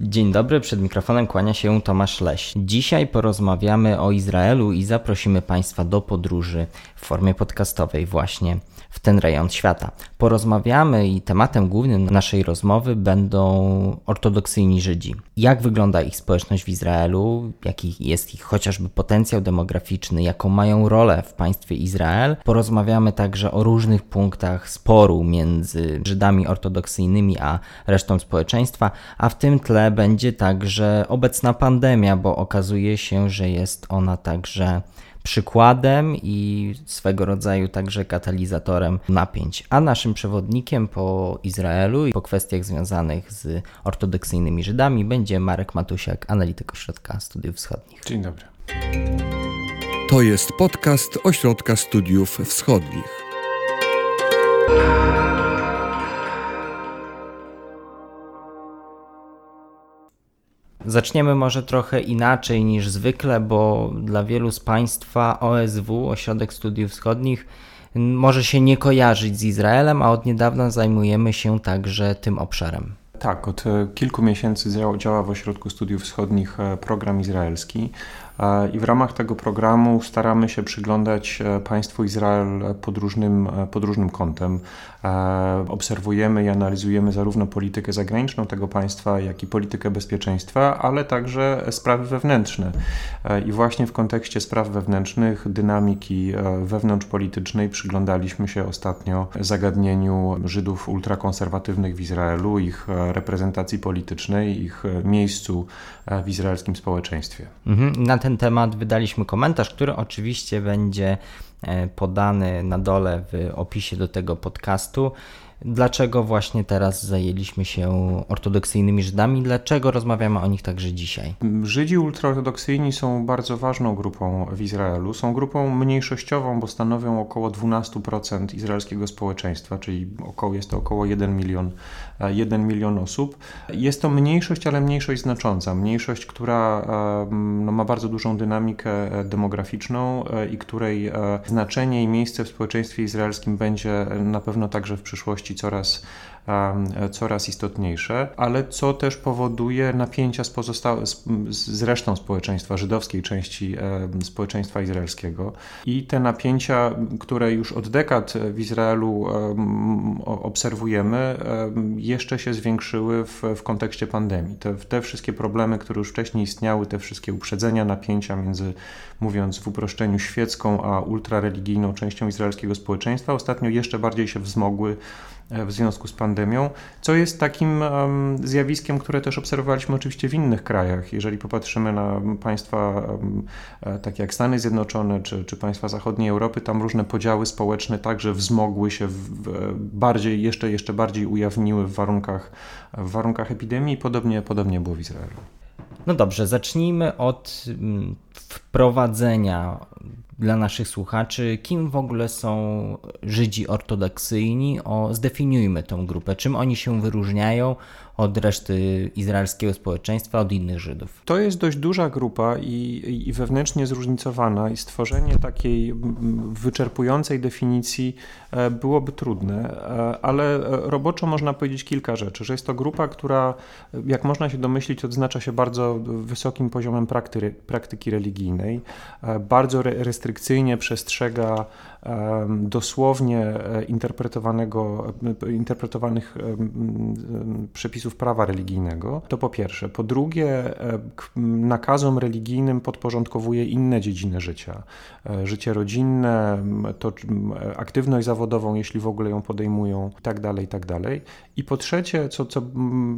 Dzień dobry, przed mikrofonem kłania się Tomasz Leś. Dzisiaj porozmawiamy o Izraelu i zaprosimy Państwa do podróży w formie podcastowej właśnie w ten rejon świata. Porozmawiamy i tematem głównym naszej rozmowy będą ortodoksyjni Żydzi. Jak wygląda ich społeczność w Izraelu, jaki jest ich chociażby potencjał demograficzny, jaką mają rolę w państwie Izrael. Porozmawiamy także o różnych punktach sporu między Żydami ortodoksyjnymi a resztą społeczeństwa, a w tym tle będzie także obecna pandemia, bo okazuje się, że jest ona także przykładem i swego rodzaju także katalizatorem napięć. A naszym przewodnikiem po Izraelu i po kwestiach związanych z ortodoksyjnymi Żydami będzie Marek Matusiak, analityk Ośrodka Studiów Wschodnich. Dzień dobry. To jest podcast Ośrodka Studiów Wschodnich. Zaczniemy może trochę inaczej niż zwykle, bo dla wielu z Państwa OSW, Ośrodek Studiów Wschodnich, może się nie kojarzyć z Izraelem, a od niedawna zajmujemy się także tym obszarem. Tak, od e, kilku miesięcy działa w Ośrodku Studiów Wschodnich e, program izraelski. I w ramach tego programu staramy się przyglądać e, państwu Izrael pod różnym, e, pod różnym kątem. E, obserwujemy i analizujemy zarówno politykę zagraniczną tego państwa, jak i politykę bezpieczeństwa, ale także sprawy wewnętrzne. I właśnie w kontekście spraw wewnętrznych, dynamiki wewnątrzpolitycznej przyglądaliśmy się ostatnio zagadnieniu Żydów ultrakonserwatywnych w Izraelu, ich reprezentacji politycznej, ich miejscu w izraelskim społeczeństwie. Mhm. Na ten temat wydaliśmy komentarz, który oczywiście będzie e, podany na dole w opisie do tego podcastu. Dlaczego właśnie teraz zajęliśmy się ortodoksyjnymi Żydami? Dlaczego rozmawiamy o nich także dzisiaj? Żydzi ultraortodoksyjni są bardzo ważną grupą w Izraelu. Są grupą mniejszościową, bo stanowią około 12% izraelskiego społeczeństwa, czyli około, jest to około 1 milion, 1 milion osób. Jest to mniejszość, ale mniejszość znacząca. Mniejszość, która no, ma bardzo dużą dynamikę e, demograficzną e, i której e, znaczenie i miejsce w społeczeństwie izraelskim będzie na pewno także w przyszłości coraz, coraz istotniejsze, ale co też powoduje napięcia z, pozosta- z, resztą społeczeństwa, żydowskiej części społeczeństwa izraelskiego. I te napięcia, które już od dekad w Izraelu obserwujemy, jeszcze się zwiększyły w, w kontekście pandemii. Te, te wszystkie problemy, które już wcześniej istniały, te wszystkie uprzedzenia, napięcia między, mówiąc w uproszczeniu, świecką a ultrareligijną częścią izraelskiego społeczeństwa, ostatnio jeszcze bardziej się wzmogły w związku z pandemią, co jest takim zjawiskiem, które też obserwowaliśmy oczywiście w innych krajach. Jeżeli popatrzymy na państwa um, takie jak Stany Zjednoczone czy, czy państwa zachodniej Europy, tam różne podziały społeczne także wzmogły się, w, bardziej, jeszcze, jeszcze bardziej ujawniły w warunkach, w warunkach epidemii podobnie, podobnie było w Izraelu. No dobrze, zacznijmy od mm, wprowadzenia dla naszych słuchaczy, kim w ogóle są Żydzi ortodoksyjni. O, zdefiniujmy tę grupę, czym oni się wyróżniają od reszty izraelskiego społeczeństwa, od innych Żydów. To jest dość duża grupa i, i wewnętrznie zróżnicowana, i stworzenie takiej wyczerpującej definicji e, byłoby trudne, e, ale roboczo można powiedzieć kilka rzeczy, że jest to grupa, która, jak można się domyślić, odznacza się bardzo wysokim poziomem prakty, praktyki religijnej, e, bardzo restrykcyjnie przestrzega dosłownie e, interpretowanego, e, interpretowanych przepisów prawa religijnego, to po pierwsze. Po drugie, e, nakazom religijnym podporządkowuje inne dziedziny życia. Życie rodzinne, to aktywność zawodową, jeśli w ogóle ją podejmują, i tak dalej, i tak. I po trzecie, co, co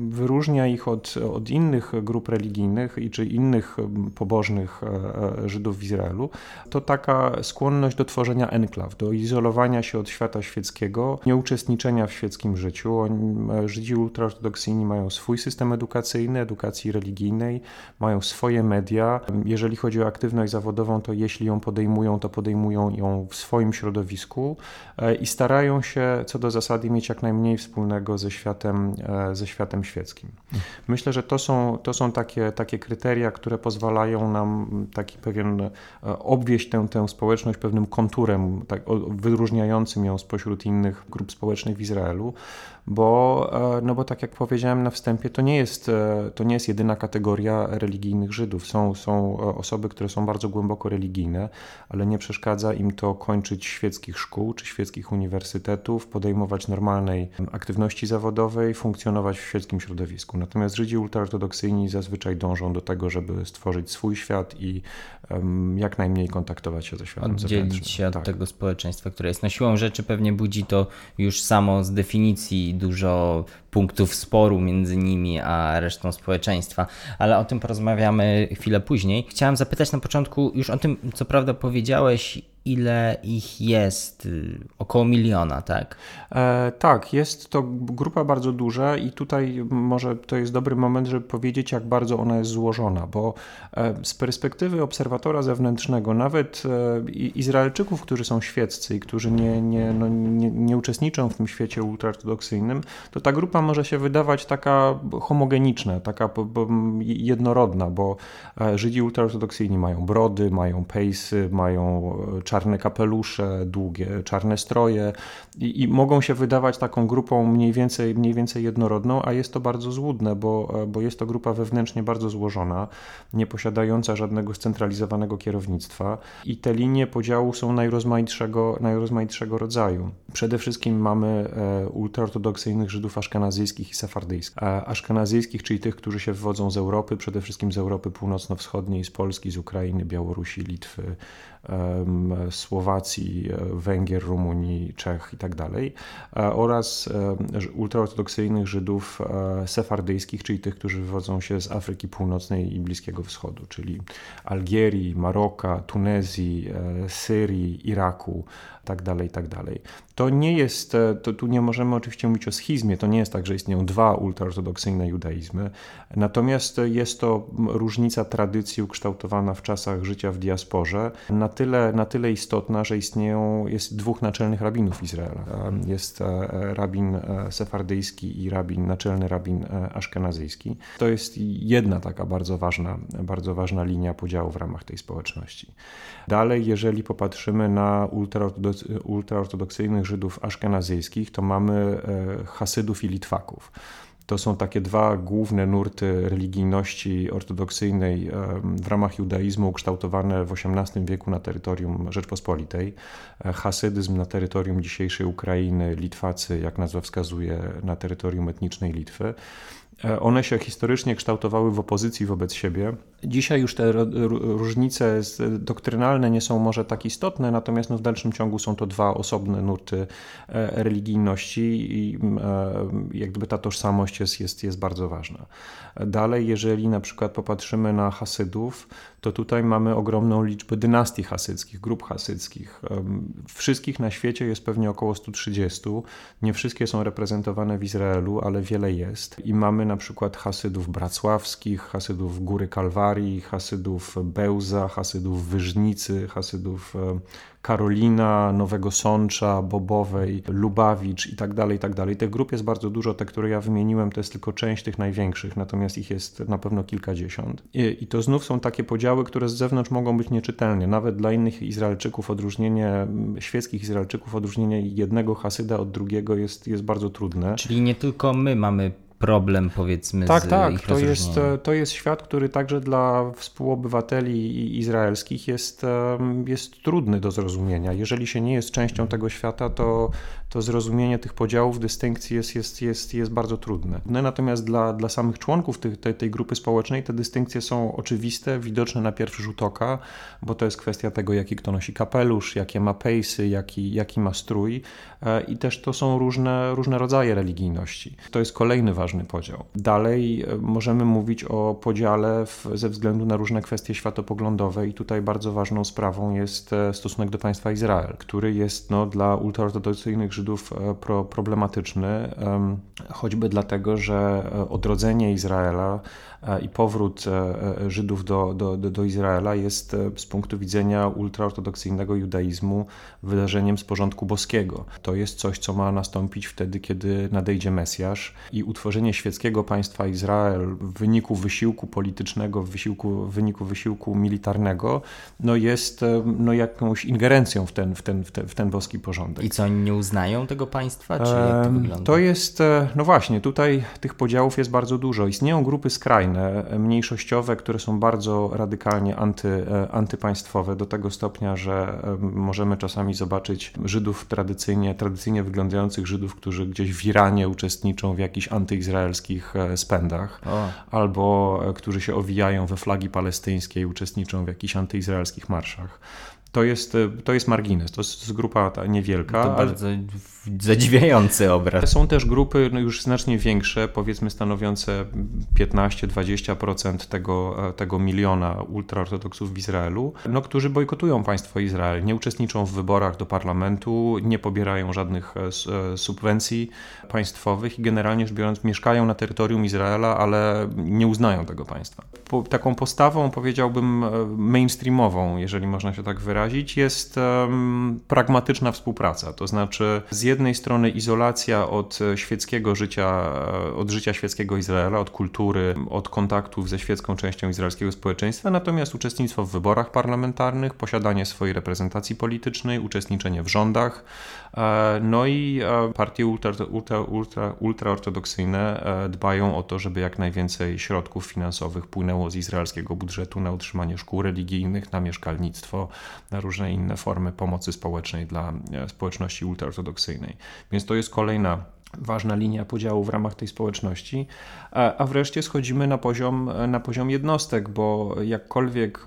wyróżnia ich od, od innych grup religijnych i czy innych pobożnych Żydów w Izraelu, to taka skłonność do tworzenia enklaw enklaw, do izolowania się od świata świeckiego, nieuczestniczenia w świeckim życiu. E, Żydzi ultraortodoksyjni mają swój system edukacyjny, edukacji religijnej, mają swoje media. Jeżeli chodzi o aktywność zawodową, to jeśli ją podejmują, to podejmują ją w swoim środowisku e, i starają się co do zasady mieć jak najmniej wspólnego ze światem, e, ze światem świeckim. Myślę, że to są, to są takie, takie kryteria, które pozwalają nam taki pewien obwieść tę, tę społeczność pewnym konturem tak, wyróżniającym ją spośród innych grup społecznych w Izraelu. Bo, e, no bo tak jak powiedziałem na wstępie, to nie jest, e, to nie jest jedyna kategoria religijnych Żydów. Są, są osoby, które są bardzo głęboko religijne, ale nie przeszkadza im to kończyć świeckich szkół czy świeckich uniwersytetów, podejmować normalnej aktywności zawodowej, funkcjonować w świeckim środowisku. Natomiast Żydzi ultraortodoksyjni zazwyczaj dążą do tego, żeby stworzyć swój świat i um, jak najmniej kontaktować się ze światem Oddzielić się od tak. tego społeczeństwa, które jest na siłą rzeczy pewnie budzi to już samo z definicji dużo punktów sporu między nimi a resztą społeczeństwa, ale o tym porozmawiamy chwilę później. Chciałem zapytać na początku już o tym, co prawda powiedziałeś, ile ich jest? Około miliona, tak? E, tak, jest to grupa bardzo duża i tutaj może to jest dobry moment, żeby powiedzieć, jak bardzo ona jest złożona, bo e, z perspektywy obserwatora zewnętrznego, nawet e, Izraelczyków, którzy są świeccy i którzy nie, nie, no, nie, nie uczestniczą w tym świecie ultraortodoksyjnym, to ta grupa może się wydawać taka homogeniczna, taka jednorodna, bo e, Żydzi ultraortodoksyjni mają brody, mają pejsy, mają czarne kapelusze, długie czarne stroje i, i, mogą się wydawać taką grupą mniej więcej, mniej więcej jednorodną, a jest to bardzo złudne, bo, e, bo jest to grupa wewnętrznie bardzo złożona, nie posiadająca żadnego scentralizowanego kierownictwa i te linie podziału są najrozmaitszego, najrozmaitszego rodzaju. Przede wszystkim mamy ultraortodoksyjnych Żydów aszkenazyjskich i sefardyjskich. Aszkenazyjskich, czyli tych, którzy się wywodzą z Europy, przede wszystkim z Europy Północno-Wschodniej, z Polski, z Ukrainy, Białorusi, Litwy, Słowacji, e, Węgier, Rumunii, Czech itd. Tak e, oraz ultraortodoksyjnych Żydów e, sefardyjskich, czyli tych, którzy wywodzą się z Afryki Północnej i Bliskiego Wschodu, czyli Algierii, Maroka, Tunezji, Syrii, Iraku, tak dalej, tak. To nie jest, e, to tu nie możemy oczywiście mówić o schizmie, to nie jest tak, że istnieją dwa ultraortodoksyjne judaizmy, natomiast jest to różnica tradycji ukształtowana w czasach życia w diasporze, na tyle, na tyle istotna, że istnieją, jest dwóch naczelnych rabinów Izraela. Jest e, rabin e, sefardyjski i rabin, naczelny rabin aszkenazyjski. To jest jedna taka bardzo ważna, bardzo ważna linia podziału w ramach tej społeczności. Dalej, jeżeli popatrzymy na ultraortodoksyjnych Żydów aszkenazyjskich, to mamy e, Hasydów i Litwaków. To są takie dwa główne nurty religijności ortodoksyjnej e, w ramach judaizmu ukształtowane w XVIII wieku na terytorium Rzeczpospolitej. E, hasydyzm na terytorium dzisiejszej Ukrainy, Litwacy, jak nazwa wskazuje, na terytorium etnicznej Litwy. E, one się historycznie kształtowały w opozycji wobec siebie. Dzisiaj już te różnice doktrynalne nie są może tak istotne, natomiast no w dalszym ciągu są to dwa osobne nurty e, religijności i e, jak gdyby ta tożsamość jest, jest, jest bardzo ważna. Dalej, jeżeli na przykład popatrzymy na Hasydów, to tutaj mamy ogromną liczbę dynastii hasyckich, grup hasyckich. Wszystkich na świecie jest pewnie około 130. Nie wszystkie są reprezentowane w Izraelu, ale wiele jest. I mamy na przykład Hasydów Bracławskich, Hasydów Góry Kalwarii, Hasydów Bełza, Hasydów Wyżnicy, Hasydów Karolina, Nowego Sącza, Bobowej, Lubawicz i tak dalej, i tak dalej. Tych grup jest bardzo dużo, te, które ja wymieniłem, to jest tylko część tych największych, natomiast ich jest na pewno kilkadziesiąt. I, i to znów są takie podziały, które z zewnątrz mogą być nieczytelne. Nawet dla innych Izraelczyków odróżnienie, świeckich Izraelczyków odróżnienie jednego Hasyda od drugiego jest, jest bardzo trudne. Czyli nie tylko my mamy problem, powiedzmy, tak, z tak, ich to jest, to jest świat, który także dla współobywateli izraelskich jest, jest trudny do zrozumienia. Jeżeli się nie jest częścią tego świata, to, to zrozumienie tych podziałów, dystynkcji jest, jest, jest, jest bardzo trudne. Natomiast dla, dla samych członków tej, tej, tej grupy społecznej te dystynkcje są oczywiste, widoczne na pierwszy rzut oka, bo to jest kwestia tego, jaki kto nosi kapelusz, jakie ma pejsy, jaki, jaki ma strój e, i też to są różne, różne rodzaje religijności. To jest kolejny ważny ważny podział. Dalej e, możemy mówić o podziale w, ze względu na różne kwestie światopoglądowe i tutaj bardzo ważną sprawą jest e, stosunek do państwa Izrael, który jest no, dla ultraortodoksyjnych Żydów e, pro, problematyczny, choćby dlatego, że odrodzenie Izraela i powrót Żydów do, do, do Izraela jest z punktu widzenia ultraortodoksyjnego judaizmu wydarzeniem z porządku boskiego. To jest coś, co ma nastąpić wtedy, kiedy nadejdzie Mesjasz i utworzenie świeckiego państwa Izrael w wyniku wysiłku politycznego, w, wysiłku, w wyniku wysiłku militarnego, no jest no jakąś ingerencją w ten, w ten, w ten, w ten boski porządek. I co, oni nie uznają tego państwa, czy jak to wygląda? To jest, e, no właśnie, tutaj tych podziałów jest bardzo dużo. Istnieją grupy skrajne, e, mniejszościowe, które są bardzo radykalnie anty, e, antypaństwowe, do tego stopnia, że możemy czasami zobaczyć Żydów tradycyjnie, tradycyjnie wyglądających Żydów, którzy gdzieś w Iranie uczestniczą w jakichś antyizraelskich spędach, o. albo którzy się owijają we flagi palestyńskiej, uczestniczą w jakichś antyizraelskich marszach. To jest, to jest margines, to jest grupa ta niewielka. To bardzo zadziwiający obraz. Są też grupy no już znacznie większe, powiedzmy stanowiące 15-20% tego, tego miliona ultraortodoksów w Izraelu, no, którzy bojkotują państwo Izrael, nie uczestniczą w wyborach do parlamentu, nie pobierają żadnych e, e, subwencji państwowych i generalnie rzecz biorąc mieszkają na terytorium Izraela, ale nie uznają tego państwa. Po, taką postawą powiedziałbym e, mainstreamową, jeżeli można się tak wyrazić, jest um, pragmatyczna współpraca, to znaczy z jednej strony izolacja od e, świeckiego życia, e, od życia świeckiego Izraela, od kultury, od kontaktów ze świecką częścią izraelskiego społeczeństwa, natomiast uczestnictwo w wyborach parlamentarnych, posiadanie swojej reprezentacji politycznej, uczestniczenie w rządach, no i partie ultra, ultra, ultra, ultraortodoksyjne dbają o to, żeby jak najwięcej środków finansowych płynęło z izraelskiego budżetu na utrzymanie szkół religijnych, na mieszkalnictwo, na różne inne formy pomocy społecznej dla społeczności ultraortodoksyjnej. Więc to jest kolejna ważna linia podziału w ramach tej społeczności, a wreszcie schodzimy na poziom, na poziom jednostek, bo jakkolwiek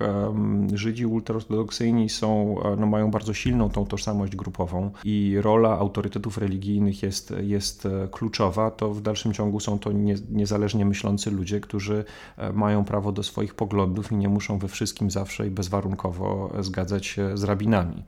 Żydzi ultraortodoksyjni są, no mają bardzo silną tą tożsamość grupową i rola autorytetów religijnych jest, jest kluczowa, to w dalszym ciągu są to nie, niezależnie myślący ludzie, którzy e, mają prawo do swoich poglądów i nie muszą we wszystkim zawsze i bezwarunkowo zgadzać się z rabinami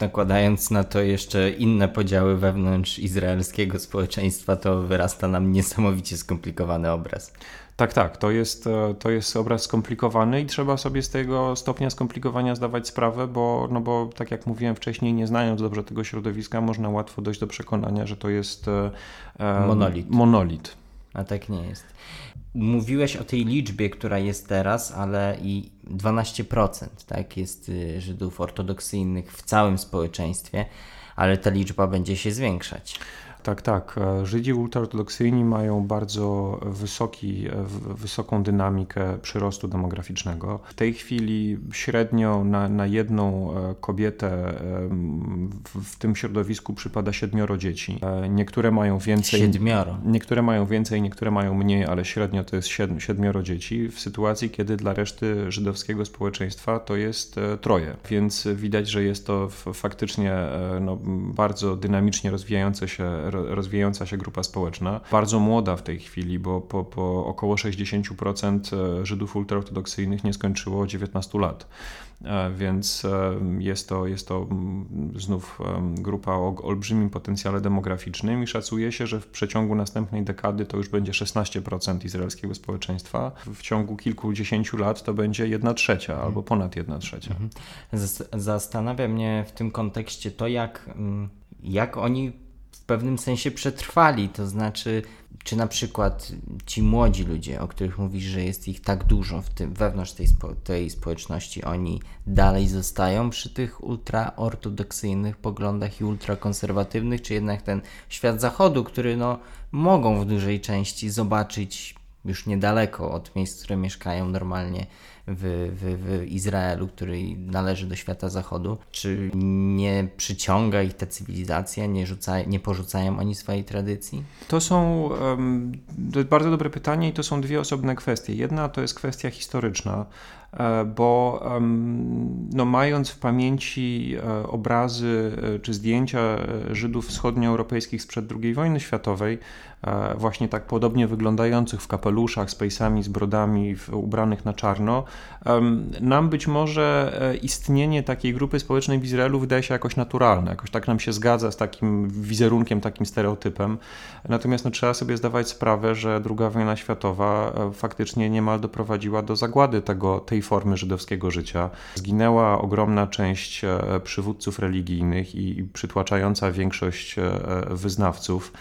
nakładając na to jeszcze inne podziały wewnątrz izraelskiego społeczeństwa, to wyrasta nam niesamowicie skomplikowany obraz. Tak, tak, to jest, e, to jest obraz skomplikowany i trzeba sobie z tego stopnia skomplikowania zdawać sprawę, bo, no bo tak jak mówiłem wcześniej, nie znając dobrze tego środowiska, można łatwo dojść do przekonania, że to jest e, e monolit. monolit. A tak nie jest. Mówiłeś o tej liczbie, która jest teraz, ale i 12% tak, jest y, Żydów ortodoksyjnych w całym społeczeństwie, ale ta liczba będzie się zwiększać. Tak, tak. E, Żydzi ultraortodoksyjni mają bardzo wysoki, e, wysoką dynamikę przyrostu demograficznego. W tej chwili średnio na, na jedną e, kobietę w, w tym środowisku przypada siedmioro dzieci. Niektóre mają więcej. Siedmioro. Niektóre mają więcej, niektóre mają mniej, ale średnio to jest siedmioro dzieci. W sytuacji, kiedy dla reszty żydowskiego społeczeństwa to jest troje. Więc widać, że jest to faktycznie no, bardzo dynamicznie rozwijające się rozwijająca się grupa społeczna, bardzo młoda w tej chwili, bo po, po około 60% e, Żydów ultraortodoksyjnych nie skończyło 19 lat. E, więc e, jest to, jest to mm, znów grupa o olbrzymim potencjale demograficznym i szacuje się, że w przeciągu następnej dekady to już będzie 16% izraelskiego społeczeństwa. W ciągu kilkudziesięciu lat to będzie 1 trzecia mhm. albo ponad 1 trzecia. Mhm. Zastanawia mnie w tym kontekście to, jak, mm, jak oni w pewnym sensie przetrwali. To znaczy, czy na przykład ci młodzi ludzie, o których mówisz, że jest ich tak dużo w tym, wewnątrz tej, spo, tej społeczności, oni dalej zostają przy tych ultraortodoksyjnych poglądach i ultrakonserwatywnych, czy jednak ten świat zachodu, który no, mogą w dużej części zobaczyć już niedaleko od miejsc, które mieszkają normalnie w, w, w Izraelu, który należy do świata zachodu, czy nie przyciąga ich ta cywilizacja, nie, rzuca, nie porzucają oni swojej tradycji? To są um, to bardzo dobre pytanie i to są dwie osobne kwestie. Jedna to jest kwestia historyczna, E, bo no, mając w pamięci e, obrazy e, czy zdjęcia Żydów wschodnioeuropejskich sprzed II wojny światowej, właśnie tak podobnie wyglądających w kapeluszach, z pejsami, z brodami, ubranych na czarno, nam być może istnienie takiej grupy społecznej w Izraelu wydaje się jakoś naturalne, jakoś tak nam się zgadza z takim wizerunkiem, takim stereotypem. Natomiast no, trzeba sobie zdawać sprawę, że II wojna światowa faktycznie niemal doprowadziła do zagłady tego, tej formy żydowskiego życia. Zginęła ogromna część e, przywódców religijnych i przytłaczająca większość e, wyznawców.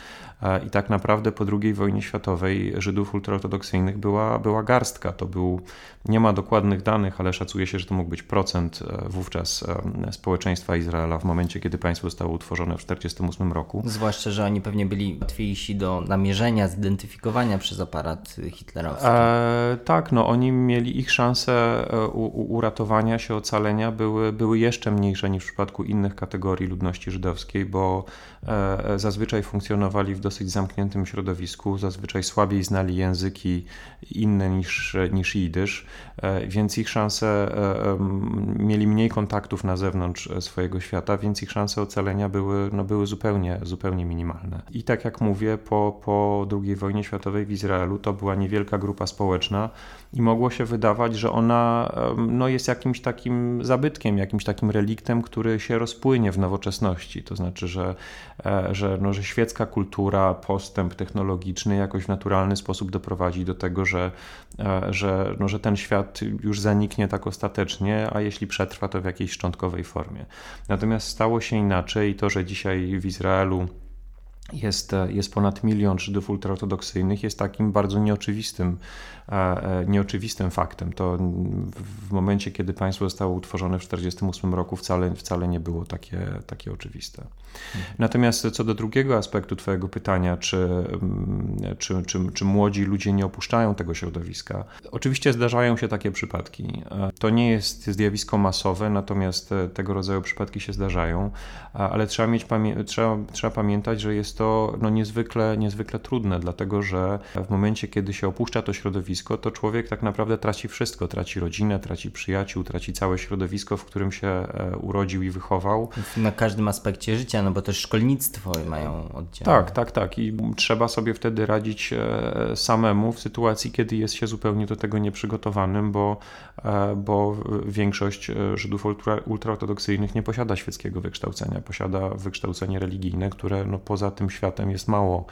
I tak naprawdę po II wojnie światowej Żydów ultraortodoksyjnych była, była garstka. To był, nie ma dokładnych danych, ale szacuje się, że to mógł być procent wówczas społeczeństwa Izraela w momencie, kiedy państwo zostało utworzone w 1948 roku. Zwłaszcza, że oni pewnie byli łatwiejsi do namierzenia, zidentyfikowania przez aparat hitlerowski. E, tak, no oni mieli ich szanse e, u, uratowania się, ocalenia były, były jeszcze mniejsze niż w przypadku innych kategorii ludności żydowskiej, bo e, zazwyczaj funkcjonowali w dosyć zamkniętym środowisku, zazwyczaj słabiej znali języki inne niż, niż jidysz, e, więc ich szanse e, mieli mniej kontaktów na zewnątrz swojego świata, więc ich szanse ocalenia były, no, były zupełnie, zupełnie minimalne. I tak jak mówię, po, po II wojnie światowej w Izraelu to była niewielka grupa społeczna i mogło się wydawać, że ona no, jest jakimś takim zabytkiem, jakimś takim reliktem, który się rozpłynie w nowoczesności. To znaczy, że, e, że, no, że świecka kultura, postęp technologiczny jakoś w naturalny sposób doprowadzi do tego, że, e, że, no, że ten świat już zaniknie tak ostatecznie, a jeśli przetrwa, to w jakiejś szczątkowej formie. Natomiast stało się inaczej i to, że dzisiaj w Izraelu jest, jest ponad milion Żydów ultraortodoksyjnych, jest takim bardzo nieoczywistym E, nieoczywistym faktem. To w momencie, kiedy państwo zostało utworzone w 1948 roku, wcale, wcale nie było takie, takie oczywiste. Mhm. Natomiast co do drugiego aspektu Twojego pytania, czy, mm, czy, czy, czy młodzi ludzie nie opuszczają tego środowiska, oczywiście zdarzają się takie przypadki. E, to nie jest zjawisko masowe, natomiast e, tego rodzaju przypadki się zdarzają, ale trzeba, mieć, trzeba, trzeba pamiętać, że jest to no, niezwykle, niezwykle trudne, dlatego że w momencie, kiedy się opuszcza to środowisko, środowisko, to człowiek tak naprawdę traci wszystko. Traci rodzinę, traci przyjaciół, traci całe środowisko, w którym się e, urodził i wychował. Na każdym aspekcie życia, no bo też szkolnictwo mają oddział. Tak, tak, tak. I trzeba sobie wtedy radzić e, samemu w sytuacji, kiedy jest się zupełnie do tego nieprzygotowanym, bo, e, bo większość Żydów ultra, ultraortodoksyjnych nie posiada świeckiego wykształcenia. Posiada wykształcenie religijne, które no, poza tym światem jest mało,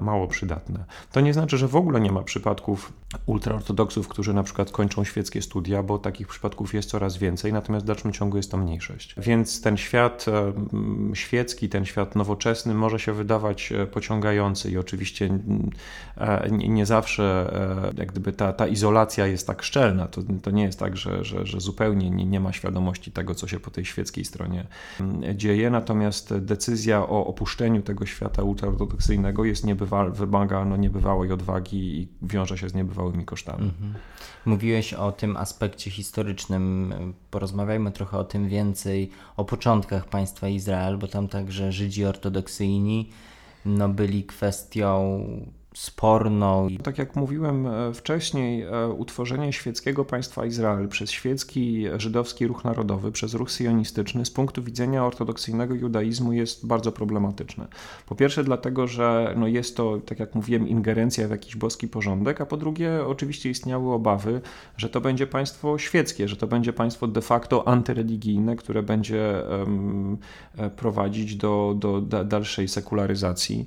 mało przydatne. To nie znaczy, że w ogóle nie ma przypadków ultraortodoksów, którzy na przykład kończą świeckie studia, bo takich przypadków jest coraz więcej, natomiast w dalszym ciągu jest to mniejszość. Więc ten świat e, świecki, ten świat nowoczesny może się wydawać e, pociągający i oczywiście e, nie zawsze jak gdyby ta, ta izolacja jest tak szczelna. To, to nie jest tak, że, że, że zupełnie nie, nie ma świadomości tego, co się po tej świeckiej stronie dzieje, natomiast decyzja o opuszczeniu tego świata ultraortodoksyjnego jest niebywal, wymaga no, niebywałej odwagi i wiąże się z niebywałymi kosztami. Mhm. Mówiłeś o tym aspekcie historycznym. Porozmawiajmy trochę o tym więcej, o początkach państwa Izrael, bo tam także Żydzi ortodoksyjni no, byli kwestią sporną. Tak jak mówiłem e, wcześniej, e, utworzenie świeckiego państwa Izrael przez świecki żydowski ruch narodowy, przez ruch sionistyczny z punktu widzenia ortodoksyjnego judaizmu jest bardzo problematyczne. Po pierwsze dlatego, że no jest to, tak jak mówiłem, ingerencja w jakiś boski porządek, a po drugie oczywiście istniały obawy, że to będzie państwo świeckie, że to będzie państwo de facto antyreligijne, które będzie um, prowadzić do, do dalszej sekularyzacji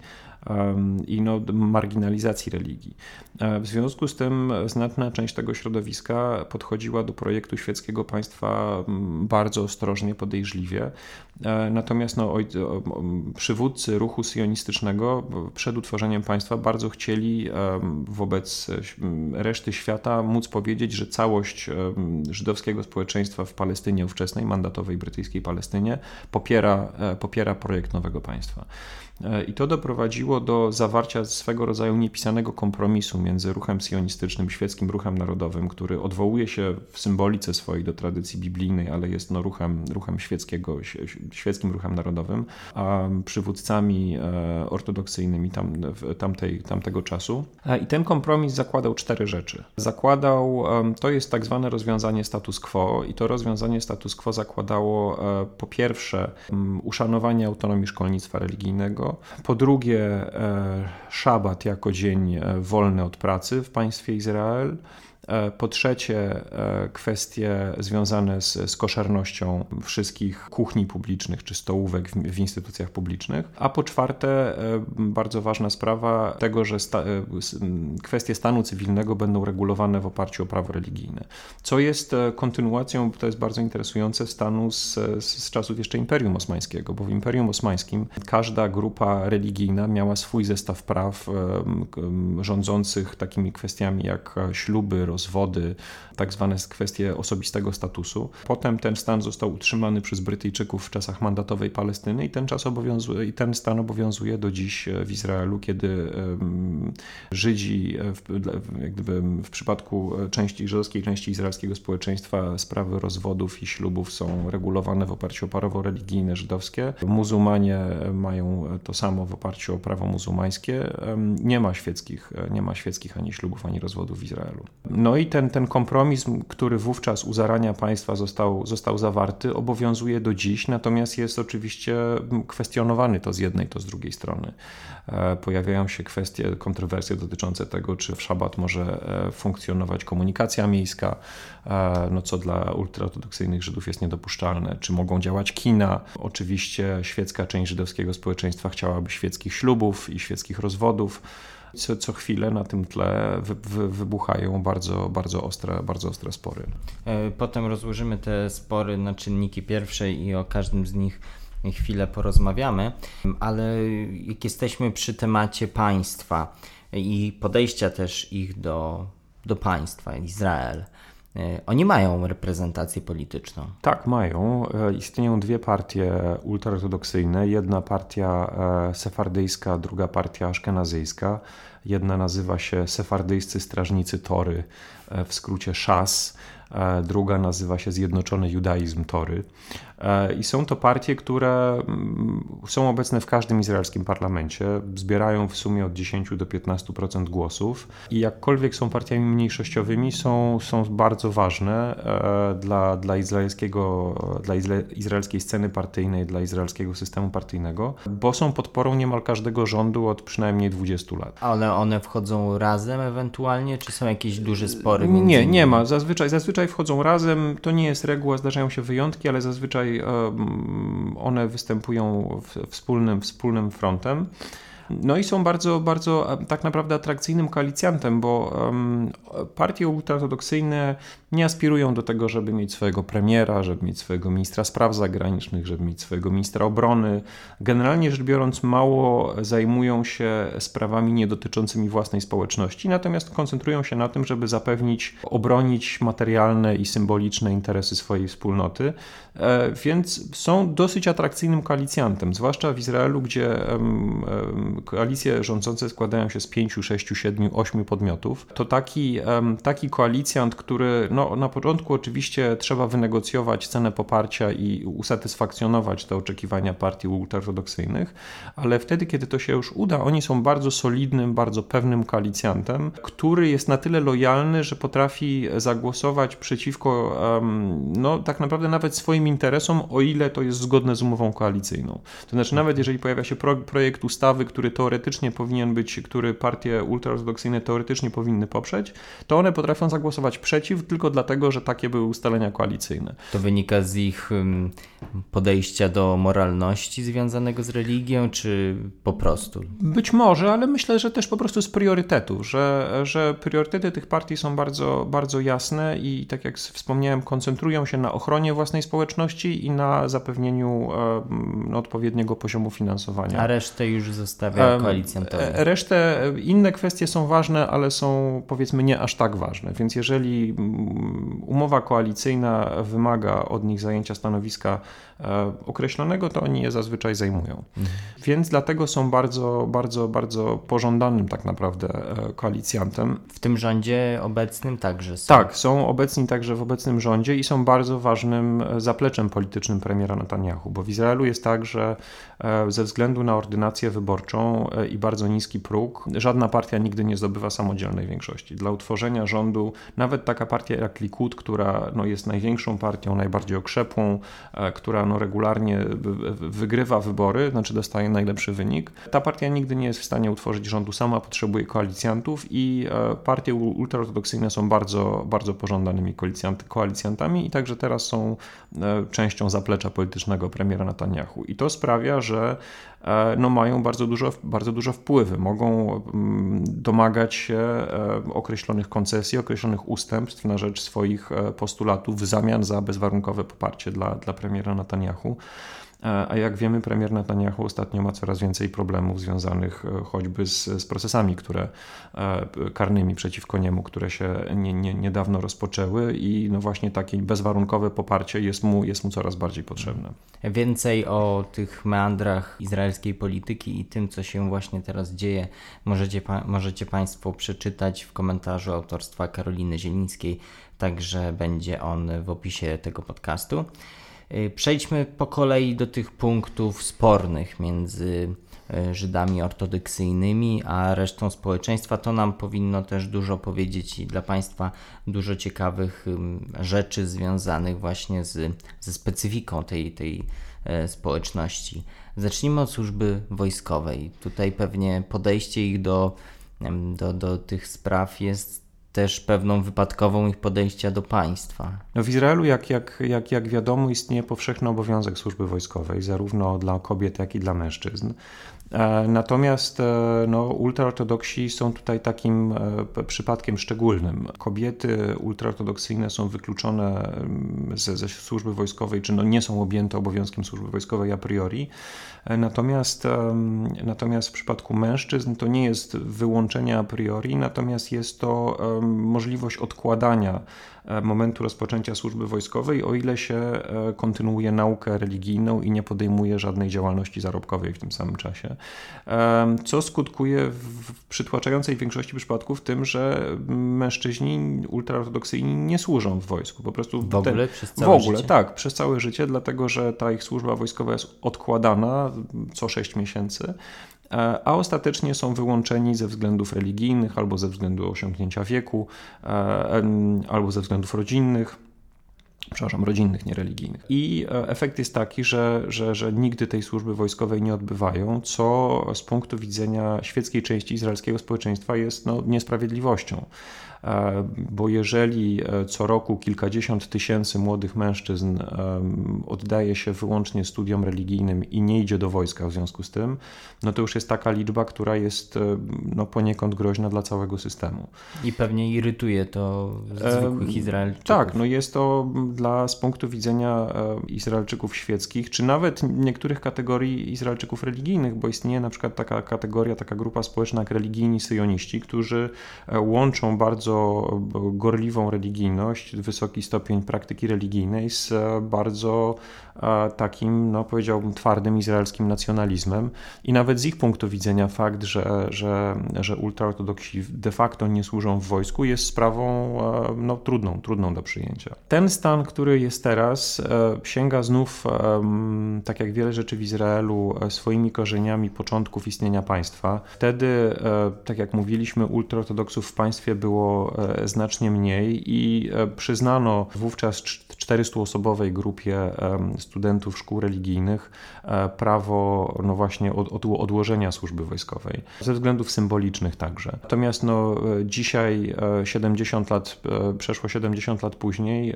i no, marginalizacji religii. E, w związku z tym znaczna część tego środowiska podchodziła do projektu świeckiego państwa bardzo ostrożnie, podejrzliwie. E, natomiast no, przywódcy ruchu sionistycznego przed utworzeniem państwa bardzo chcieli wobec reszty świata móc powiedzieć, że całość żydowskiego społeczeństwa w Palestynie ówczesnej, mandatowej brytyjskiej Palestynie, popiera, e, popiera projekt nowego państwa. E, I to doprowadziło do zawarcia swego rodzaju niepisanego kompromisu między ruchem sionistycznym, świeckim ruchem narodowym, który odwołuje się w symbolice swojej do tradycji biblijnej, ale jest no ruchem, ruchem świeckiego, świeckim ruchem narodowym, a przywódcami e, ortodoksyjnymi tam, tamtej, tamtego czasu. E, I ten kompromis zakładał cztery rzeczy. Zakładał, to jest tak zwane rozwiązanie status quo, i to rozwiązanie status quo zakładało po pierwsze uszanowanie autonomii szkolnictwa religijnego, po drugie, e, szabat jako dzień e, wolny od pracy w państwie Izrael. Po trzecie, kwestie związane z, z koszernością wszystkich kuchni publicznych czy stołówek w, w instytucjach publicznych. A po czwarte, bardzo ważna sprawa tego, że sta, kwestie stanu cywilnego będą regulowane w oparciu o prawo religijne, co jest kontynuacją, to jest bardzo interesujące, stanu z, z czasów jeszcze Imperium Osmańskiego, bo w Imperium Osmańskim każda grupa religijna miała swój zestaw praw rządzących takimi kwestiami jak śluby, rozwody, tak zwane kwestie osobistego statusu. Potem ten stan został utrzymany przez Brytyjczyków w czasach mandatowej Palestyny i ten, czas obowiązuje, i ten stan obowiązuje do dziś w Izraelu, kiedy Żydzi, w, jak gdyby w przypadku części żydowskiej części izraelskiego społeczeństwa sprawy rozwodów i ślubów są regulowane w oparciu o prawo religijne żydowskie. Muzułmanie mają to samo w oparciu o prawo muzułmańskie. Nie ma świeckich, nie ma świeckich ani ślubów, ani rozwodów w Izraelu. No i ten, ten kompromis, który wówczas u zarania państwa został, został zawarty, obowiązuje do dziś, natomiast jest oczywiście kwestionowany to z jednej, to z drugiej strony. E, pojawiają się kwestie, kontrowersje dotyczące tego, czy w szabat może e, funkcjonować komunikacja miejska, e, no co dla ultraortodoksyjnych Żydów jest niedopuszczalne, czy mogą działać kina. Oczywiście świecka część żydowskiego społeczeństwa chciałaby świeckich ślubów i świeckich rozwodów. Co, co chwilę na tym tle wy, wy, wybuchają bardzo, bardzo, ostre, bardzo ostre spory. Potem rozłożymy te spory na czynniki pierwsze i o każdym z nich chwilę porozmawiamy, ale jak jesteśmy przy temacie państwa i podejścia też ich do, do państwa, Izrael, e, oni mają reprezentację polityczną. Tak, mają. E, istnieją dwie partie ultraortodoksyjne. Jedna partia e, sefardyjska, druga partia aszkenazyjska. Jedna nazywa się Sefardyjscy Strażnicy Tory, w skrócie SZAS. Druga nazywa się Zjednoczony Judaizm Tory. E, I są to partie, które mm, są obecne w każdym izraelskim parlamencie, zbierają w sumie od 10 do 15% głosów i jakkolwiek są partiami mniejszościowymi, są, są bardzo ważne e, dla, dla, izraelskiego, dla izraelskiej sceny partyjnej, dla izraelskiego systemu partyjnego, bo są podporą niemal każdego rządu od przynajmniej 20 lat. Ale one wchodzą razem ewentualnie, czy są jakieś duże spory? Nie, nie ma. Zazwyczaj, zazwyczaj wchodzą razem. To nie jest reguła, zdarzają się wyjątki, ale zazwyczaj one występują wspólnym, wspólnym frontem. No i są bardzo, bardzo tak naprawdę atrakcyjnym koalicjantem, bo partie ultraortodoksyjne nie aspirują do tego, żeby mieć swojego premiera, żeby mieć swojego ministra spraw zagranicznych, żeby mieć swojego ministra obrony. Generalnie rzecz biorąc, mało zajmują się sprawami niedotyczącymi własnej społeczności, natomiast koncentrują się na tym, żeby zapewnić, obronić materialne i symboliczne interesy swojej wspólnoty, e, więc są dosyć atrakcyjnym koalicjantem, zwłaszcza w Izraelu, gdzie koalicje rządzące składają się z pięciu, sześciu, siedmiu, ośmiu podmiotów. To taki, taki koalicjant, który no, na początku oczywiście trzeba wynegocjować cenę poparcia i usatysfakcjonować te oczekiwania partii ultraortodoksyjnych, ale wtedy, kiedy to się już uda, oni są bardzo solidnym, bardzo pewnym koalicjantem, który jest na tyle lojalny, że potrafi zagłosować przeciwko, no tak naprawdę nawet swoim interesom, o ile to jest zgodne z umową koalicyjną. To znaczy, nawet jeżeli pojawia się pro, projekt ustawy, który teoretycznie powinien być, który partie ultraortodoksyjne teoretycznie powinny poprzeć, to one potrafią zagłosować przeciw tylko dlatego, że takie były ustalenia koalicyjne. To wynika z ich podejścia do moralności związanego z religią, czy po prostu? Być może, ale myślę, że też po prostu z priorytetów, że, że priorytety tych partii są bardzo, bardzo jasne i tak jak wspomniałem, koncentrują się na ochronie własnej społeczności i na zapewnieniu no, odpowiedniego poziomu finansowania. A resztę już zostawia koalicjantowi. E, resztę, inne kwestie są ważne, ale są powiedzmy nie aż tak ważne, więc jeżeli umowa koalicyjna wymaga od nich zajęcia stanowiska e, określonego, to oni je zazwyczaj zajmują. Mhm. Więc dlatego są bardzo, bardzo, bardzo pożądanym tak naprawdę e, koalicjantem. W tym rządzie obecnym także są. Tak, są obecni także w obecnym rządzie i są bardzo ważnym e, zapleczem politycznym premiera Netanyahu, bo w Izraelu jest tak, że ze względu na ordynację wyborczą większością i bardzo niski próg. Żadna partia nigdy nie zdobywa samodzielnej większości. Dla utworzenia rządu, nawet taka partia jak Likud, która no, jest największą partią, najbardziej okrzepłą, która no, regularnie wygrywa wybory, znaczy dostaje najlepszy wynik, ta partia nigdy nie jest w stanie utworzyć rządu sama, potrzebuje koalicjantów i partie ultraortodoksyjne są bardzo, bardzo pożądanymi koalicjantami i także teraz są częścią zaplecza politycznego premiera Netanyahu. I to sprawia, że e, no, mają bardzo dużo, bardzo dużo wpływy. Mogą mm, domagać się e, określonych koncesji, określonych ustępstw na rzecz swoich e, postulatów w zamian za bezwarunkowe poparcie dla, dla premiera Netanyahu. A jak wiemy, premier Netanyahu ostatnio ma coraz więcej problemów związanych e, choćby z, z procesami które, e, karnymi przeciwko niemu, które się nie, nie, niedawno rozpoczęły i no właśnie takie bezwarunkowe poparcie jest mu, jest mu coraz bardziej potrzebne. Więcej o tych meandrach izraelskiej polityki i tym, co się właśnie teraz dzieje, możecie, możecie Państwo przeczytać w komentarzu autorstwa Karoliny Zielińskiej, także będzie on w opisie tego podcastu. Y, przejdźmy po kolei do tych punktów spornych między y, Żydami ortodoksyjnymi a resztą społeczeństwa. To nam powinno też dużo powiedzieć i dla Państwa dużo ciekawych rzeczy związanych właśnie z, ze specyfiką tej, tej e, społeczności. Zacznijmy od służby wojskowej. Tutaj pewnie podejście ich do, do, do tych spraw jest też pewną wypadkową ich podejścia do państwa. No w Izraelu, jak, jak, jak, jak wiadomo, istnieje powszechny obowiązek służby wojskowej, zarówno dla kobiet, jak i dla mężczyzn. E, natomiast e, no, ultraortodoksi są tutaj takim e, przypadkiem szczególnym. Kobiety ultraortodoksyjne są wykluczone ze, ze służby wojskowej, czy no nie są objęte obowiązkiem służby wojskowej a priori. Natomiast, natomiast w przypadku mężczyzn to nie jest wyłączenie a priori, natomiast jest to możliwość odkładania momentu rozpoczęcia służby wojskowej, o ile się e, kontynuuje naukę religijną i nie podejmuje żadnej działalności zarobkowej w tym samym czasie. E, co skutkuje w przytłaczającej większości przypadków tym, że mężczyźni ultraortodoksyjni nie służą w wojsku. Po prostu w ogóle ten, przez całe W ogóle, życie? tak, przez całe życie, dlatego że ta ich służba wojskowa jest odkładana co 6 miesięcy a ostatecznie są wyłączeni ze względów religijnych albo ze względu osiągnięcia wieku, albo ze względów rodzinnych przepraszam, rodzinnych, niereligijnych. I e, efekt jest taki, że, że, że nigdy tej służby wojskowej nie odbywają, co z punktu widzenia świeckiej części izraelskiego społeczeństwa jest no, niesprawiedliwością. E, bo jeżeli e, co roku kilkadziesiąt tysięcy młodych mężczyzn oddaje się wyłącznie studiom religijnym i nie idzie do wojska w związku z tym, no to już jest taka liczba, która jest no, poniekąd groźna dla całego systemu. I pewnie irytuje to zwykłych Izraelczyków. Tak, no jest to dla, z punktu widzenia Izraelczyków świeckich, czy nawet niektórych kategorii Izraelczyków religijnych, bo istnieje na przykład taka kategoria, taka grupa społeczna jak religijni syjoniści, którzy e, łączą bardzo bardzo gorliwą religijność, wysoki stopień praktyki religijnej z bardzo takim, no powiedziałbym, twardym izraelskim nacjonalizmem. I nawet z ich punktu widzenia fakt, że, że, że ultraortodoksi de facto nie służą w wojsku, jest sprawą e, no, trudną, trudną do przyjęcia. Ten stan, który jest teraz, e, sięga znów, tak jak wiele rzeczy w Izraelu, swoimi korzeniami początków istnienia państwa. Wtedy, tak jak mówiliśmy, ultraortodoksów w państwie było E, znacznie mniej i e, przyznano wówczas 400-osobowej grupie studentów szkół religijnych e, prawo no właśnie od, odłożenia służby wojskowej, ze względów symbolicznych także. Natomiast no, dzisiaj 70 lat, przeszło 70 lat później,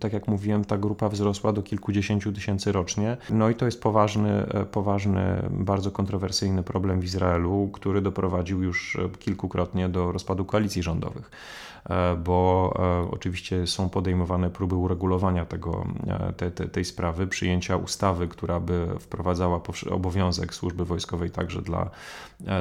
tak jak mówiłem, ta grupa wzrosła do kilkudziesięciu tysięcy rocznie. No i to jest poważny, poważny, bardzo kontrowersyjny problem w Izraelu, który doprowadził już kilkukrotnie do rozpadu koalicji rządowych. E, bo e, oczywiście są podejmowane próby uregulowania tego, e, te, te, tej sprawy, przyjęcia ustawy, która by wprowadzała obowiązek służby wojskowej także dla,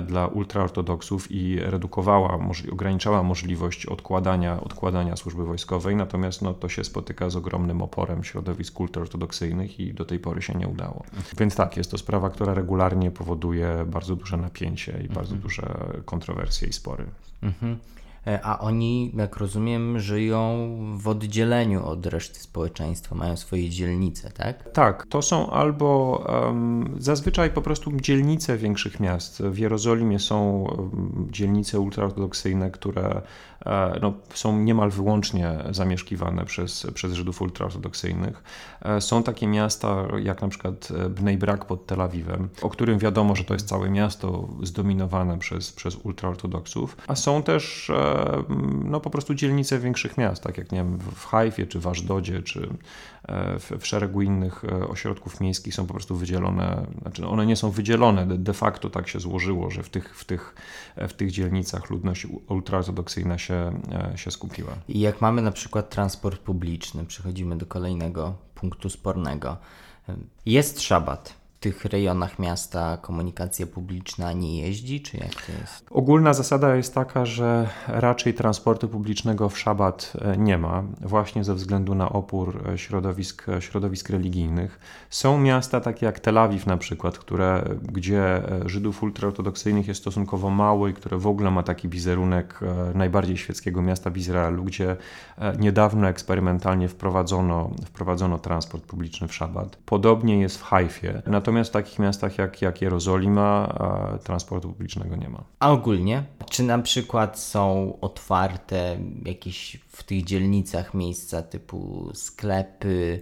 dla ultraortodoksów i redukowała, ograniczała możliwość odkładania, odkładania służby wojskowej, natomiast no, to się spotyka z ogromnym oporem środowisk ultraortodoksyjnych i do tej pory się nie udało. Więc tak, jest to sprawa, która regularnie powoduje bardzo duże napięcie i bardzo mhm. duże kontrowersje i spory. Mhm. E, a oni, jak rozumiem, żyją w oddzieleniu od reszty społeczeństwa, mają swoje dzielnice, tak? Tak, to są albo um, zazwyczaj po prostu dzielnice większych miast. W Jerozolimie są dzielnice ultraortodoksyjne, które e, no, są niemal wyłącznie zamieszkiwane przez, przez Żydów ultraortodoksyjnych. E, są takie miasta jak na przykład Bnei Brak pod Tel Awiwem, o którym wiadomo, że to jest całe miasto zdominowane przez, przez ultraortodoksów, a są też no, po prostu dzielnice większych miast, tak jak nie wiem, w Hajfie, czy w Aszdodzie, czy e, w, w szeregu innych e, ośrodków miejskich są po prostu wydzielone, znaczy one nie są wydzielone, de, facto tak się złożyło, że w tych, w tych, w tych dzielnicach ludność ultraortodoksyjna się, e, się skupiła. I jak mamy na przykład transport publiczny, przechodzimy do kolejnego punktu spornego. Jest szabat tych rejonach miasta komunikacja publiczna nie jeździ, czy jak to jest? Ogólna zasada jest taka, że raczej transportu publicznego w szabat e, nie ma, właśnie ze względu na opór e, środowisk, e, środowisk religijnych. Są miasta takie jak Tel Awiw na przykład, które, gdzie Żydów ultraortodoksyjnych jest stosunkowo mało i które w ogóle ma taki wizerunek najbardziej świeckiego miasta w Izraelu, gdzie niedawno eksperymentalnie wprowadzono, wprowadzono transport publiczny w szabat. Podobnie jest w Hajfie. Natomiast w takich miastach jak, jak Jerozolima transportu publicznego nie ma. A ogólnie? Czy na przykład są otwarte jakieś w tych dzielnicach miejsca typu sklepy,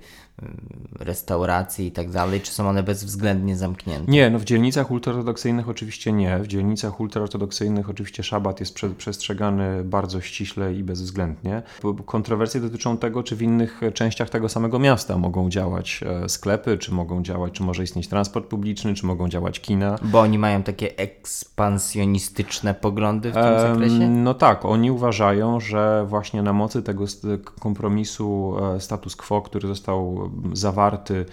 restauracje i tak dalej, czy są one bezwzględnie zamknięte? Nie, no w dzielnicach ultraortodoksyjnych oczywiście nie. W dzielnicach ultraortodoksyjnych oczywiście szabat jest prze, przestrzegany bardzo ściśle i bezwzględnie. Kontrowersje dotyczą tego, czy w innych częściach tego samego miasta mogą działać e, sklepy, czy mogą działać, czy może istnieć transport publiczny, czy mogą działać kina. Bo oni mają takie ekspansjonistyczne poglądy w tym zakresie? No tak, oni uważają, że właśnie na mocy tego kompromisu e, status quo, który został zawarty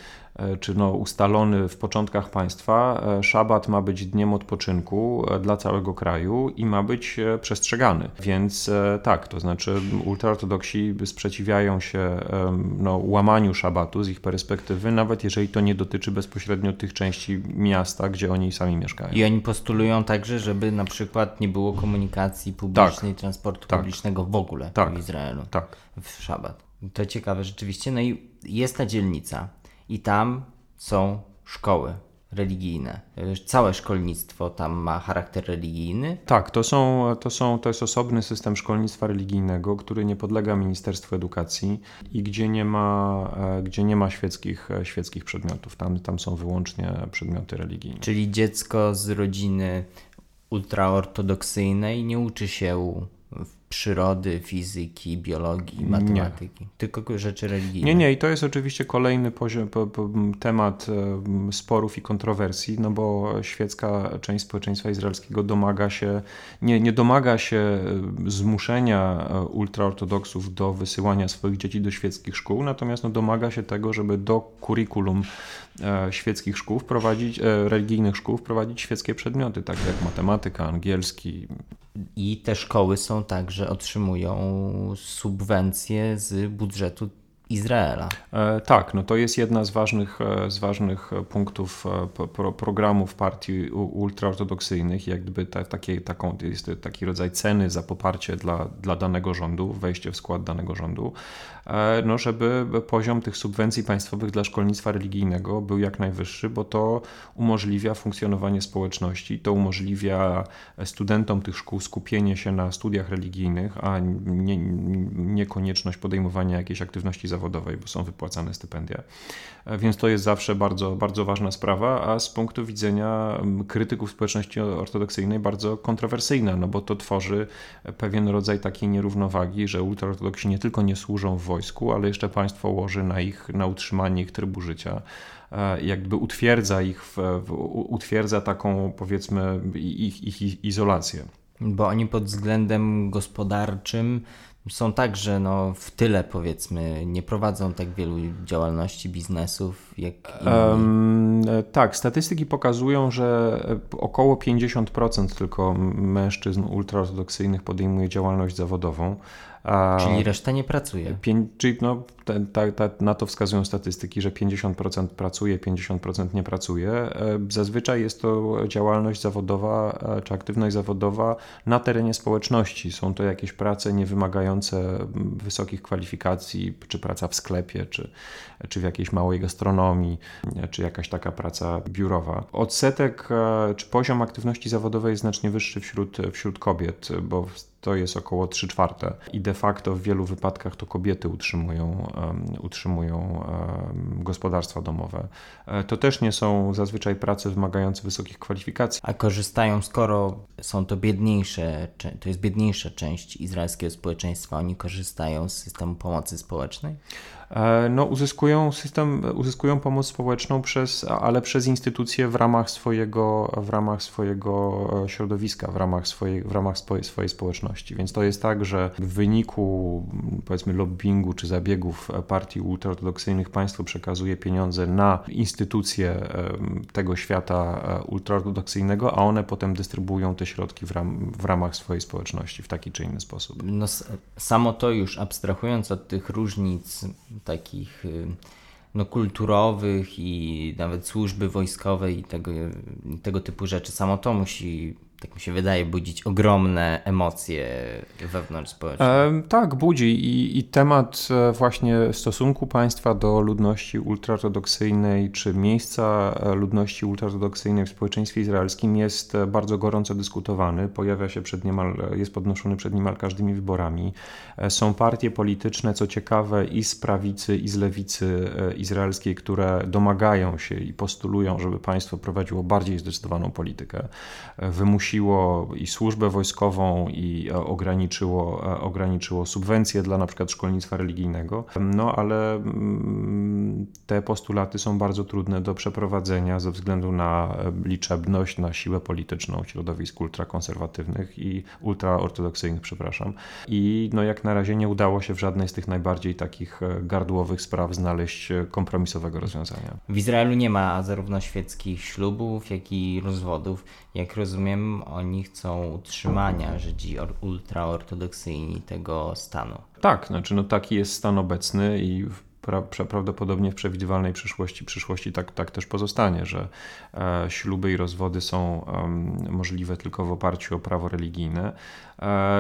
czy no ustalony w początkach państwa, e, szabat ma być dniem odpoczynku e, dla całego kraju i ma być przestrzegany. Więc tak, to znaczy ultraortodoksi sprzeciwiają się no, łamaniu szabatu z ich perspektywy, nawet jeżeli to nie dotyczy bezpośrednio tych części miasta, gdzie oni sami mieszkają. I oni postulują także, żeby na przykład nie było komunikacji publicznej, tak, transportu tak, publicznego w ogóle tak, w Izraelu tak. w szabat. To ciekawe rzeczywiście. No i jest ta dzielnica, i tam są szkoły religijne. Całe szkolnictwo tam ma charakter religijny? Tak, to, są, to, są, to jest osobny system szkolnictwa religijnego, który nie podlega Ministerstwu Edukacji i gdzie nie ma, e, gdzie nie ma świeckich, e, świeckich przedmiotów. Tam, tam są wyłącznie przedmioty religijne. Czyli dziecko z rodziny ultraortodoksyjnej nie uczy się przyrody, fizyki, biologii, matematyki, nie. tylko rzeczy religijne. Nie, nie, i to jest oczywiście kolejny poziom, po, po, temat sporów i kontrowersji, no bo świecka część społeczeństwa izraelskiego domaga się, nie, nie domaga się zmuszenia e, ultraortodoksów do wysyłania swoich dzieci do świeckich szkół, natomiast no, domaga się tego, żeby do kurikulum e, świeckich szkół wprowadzić, e, religijnych szkół wprowadzić świeckie przedmioty, takie jak matematyka, angielski. I te szkoły są także że otrzymują subwencje z budżetu Izraela. E, tak, no to jest jedna z ważnych, e, z ważnych punktów e, pro, programów partii ultraortodoksyjnych, jak gdyby ta, takie, taką, jest taki rodzaj ceny za poparcie dla, dla danego rządu, wejście w skład danego rządu, no żeby poziom tych subwencji państwowych dla szkolnictwa religijnego był jak najwyższy, bo to umożliwia funkcjonowanie społeczności, to umożliwia studentom tych szkół skupienie się na studiach religijnych, a nie, nie konieczność podejmowania jakiejś aktywności zawodowej zawodowej, bo są wypłacane stypendia. E, więc to jest zawsze bardzo, bardzo ważna sprawa, a z punktu widzenia krytyków społeczności ortodoksyjnej bardzo kontrowersyjna, no bo to tworzy pewien rodzaj takiej nierównowagi, że ultraortodoksi nie tylko nie służą w wojsku, ale jeszcze państwo łoży na ich, na utrzymanie ich trybu życia e, jakby utwierdza ich, w, w, utwierdza taką powiedzmy ich, ich izolację. Bo oni pod względem gospodarczym są także no, w tyle, powiedzmy, nie prowadzą tak wielu działalności, biznesów jak. Um, tak, statystyki pokazują, że około 50% tylko mężczyzn ultraortodoksyjnych podejmuje działalność zawodową. Czyli reszta nie pracuje. Pię, czyli no, ta, ta, na to wskazują statystyki, że 50% pracuje, 50% nie pracuje. E, zazwyczaj jest to działalność zawodowa e, czy aktywność zawodowa na terenie społeczności. Są to jakieś prace niewymagające wysokich kwalifikacji, czy praca w sklepie, czy, czy w jakiejś małej gastronomii, e, czy jakaś taka praca biurowa. Odsetek czy poziom aktywności zawodowej jest znacznie wyższy wśród, wśród kobiet, bo to jest około 3 czwarte i de facto w wielu wypadkach to kobiety utrzymują, um, utrzymują um, gospodarstwa domowe. E, to też nie są zazwyczaj prace wymagające wysokich kwalifikacji. A korzystają, skoro są to biedniejsze, to jest biedniejsza część izraelskiego społeczeństwa, oni korzystają z systemu pomocy społecznej? E, no, uzyskują system, uzyskują pomoc społeczną przez, ale przez instytucje w ramach swojego, w ramach swojego e, środowiska, w ramach swojej, w ramach swojej, swojej społeczności. Więc to jest tak, że w wyniku powiedzmy lobbingu czy zabiegów partii ultraortodoksyjnych państwo przekazuje pieniądze na instytucje e, tego świata ultraortodoksyjnego, a one potem dystrybuują te środki w, ram, w ramach swojej społeczności w taki czy inny sposób. No, samo to już abstrahując od tych różnic takich y, no, kulturowych i nawet służby wojskowej i tego, tego typu rzeczy. Samo to musi tak mi się wydaje, budzić ogromne emocje wewnątrz społeczeństwa. E, tak, budzi I, i temat e, właśnie stosunku państwa do ludności ultraortodoksyjnej, czy miejsca e, ludności ultraortodoksyjnej w społeczeństwie izraelskim jest e, bardzo gorąco dyskutowany. Pojawia się przed niemal, jest podnoszony przed niemal każdymi wyborami. Są partie polityczne, co ciekawe, i z prawicy, i z lewicy izraelskiej, które domagają się i postulują, żeby państwo prowadziło bardziej zdecydowaną politykę. Wymusi zwiększyło i służbę wojskową i e, ograniczyło, e, ograniczyło subwencje dla na przykład szkolnictwa religijnego. No ale mm, te postulaty są bardzo trudne do przeprowadzenia ze względu na e, liczebność, na siłę polityczną środowisk ultrakonserwatywnych i ultraortodoksyjnych, przepraszam. I no jak na razie nie udało się w żadnej z tych najbardziej takich gardłowych spraw znaleźć kompromisowego rozwiązania. W Izraelu nie ma zarówno świeckich ślubów, jak i rozwodów. Jak rozumiem, oni chcą utrzymania Żydzi ultraortodoksyjni tego stanu. Tak, znaczy no taki jest stan obecny i pra, prawdopodobnie w przewidywalnej przyszłości, przyszłości tak, tak też pozostanie, że e, śluby i rozwody są możliwe tylko w oparciu o prawo religijne,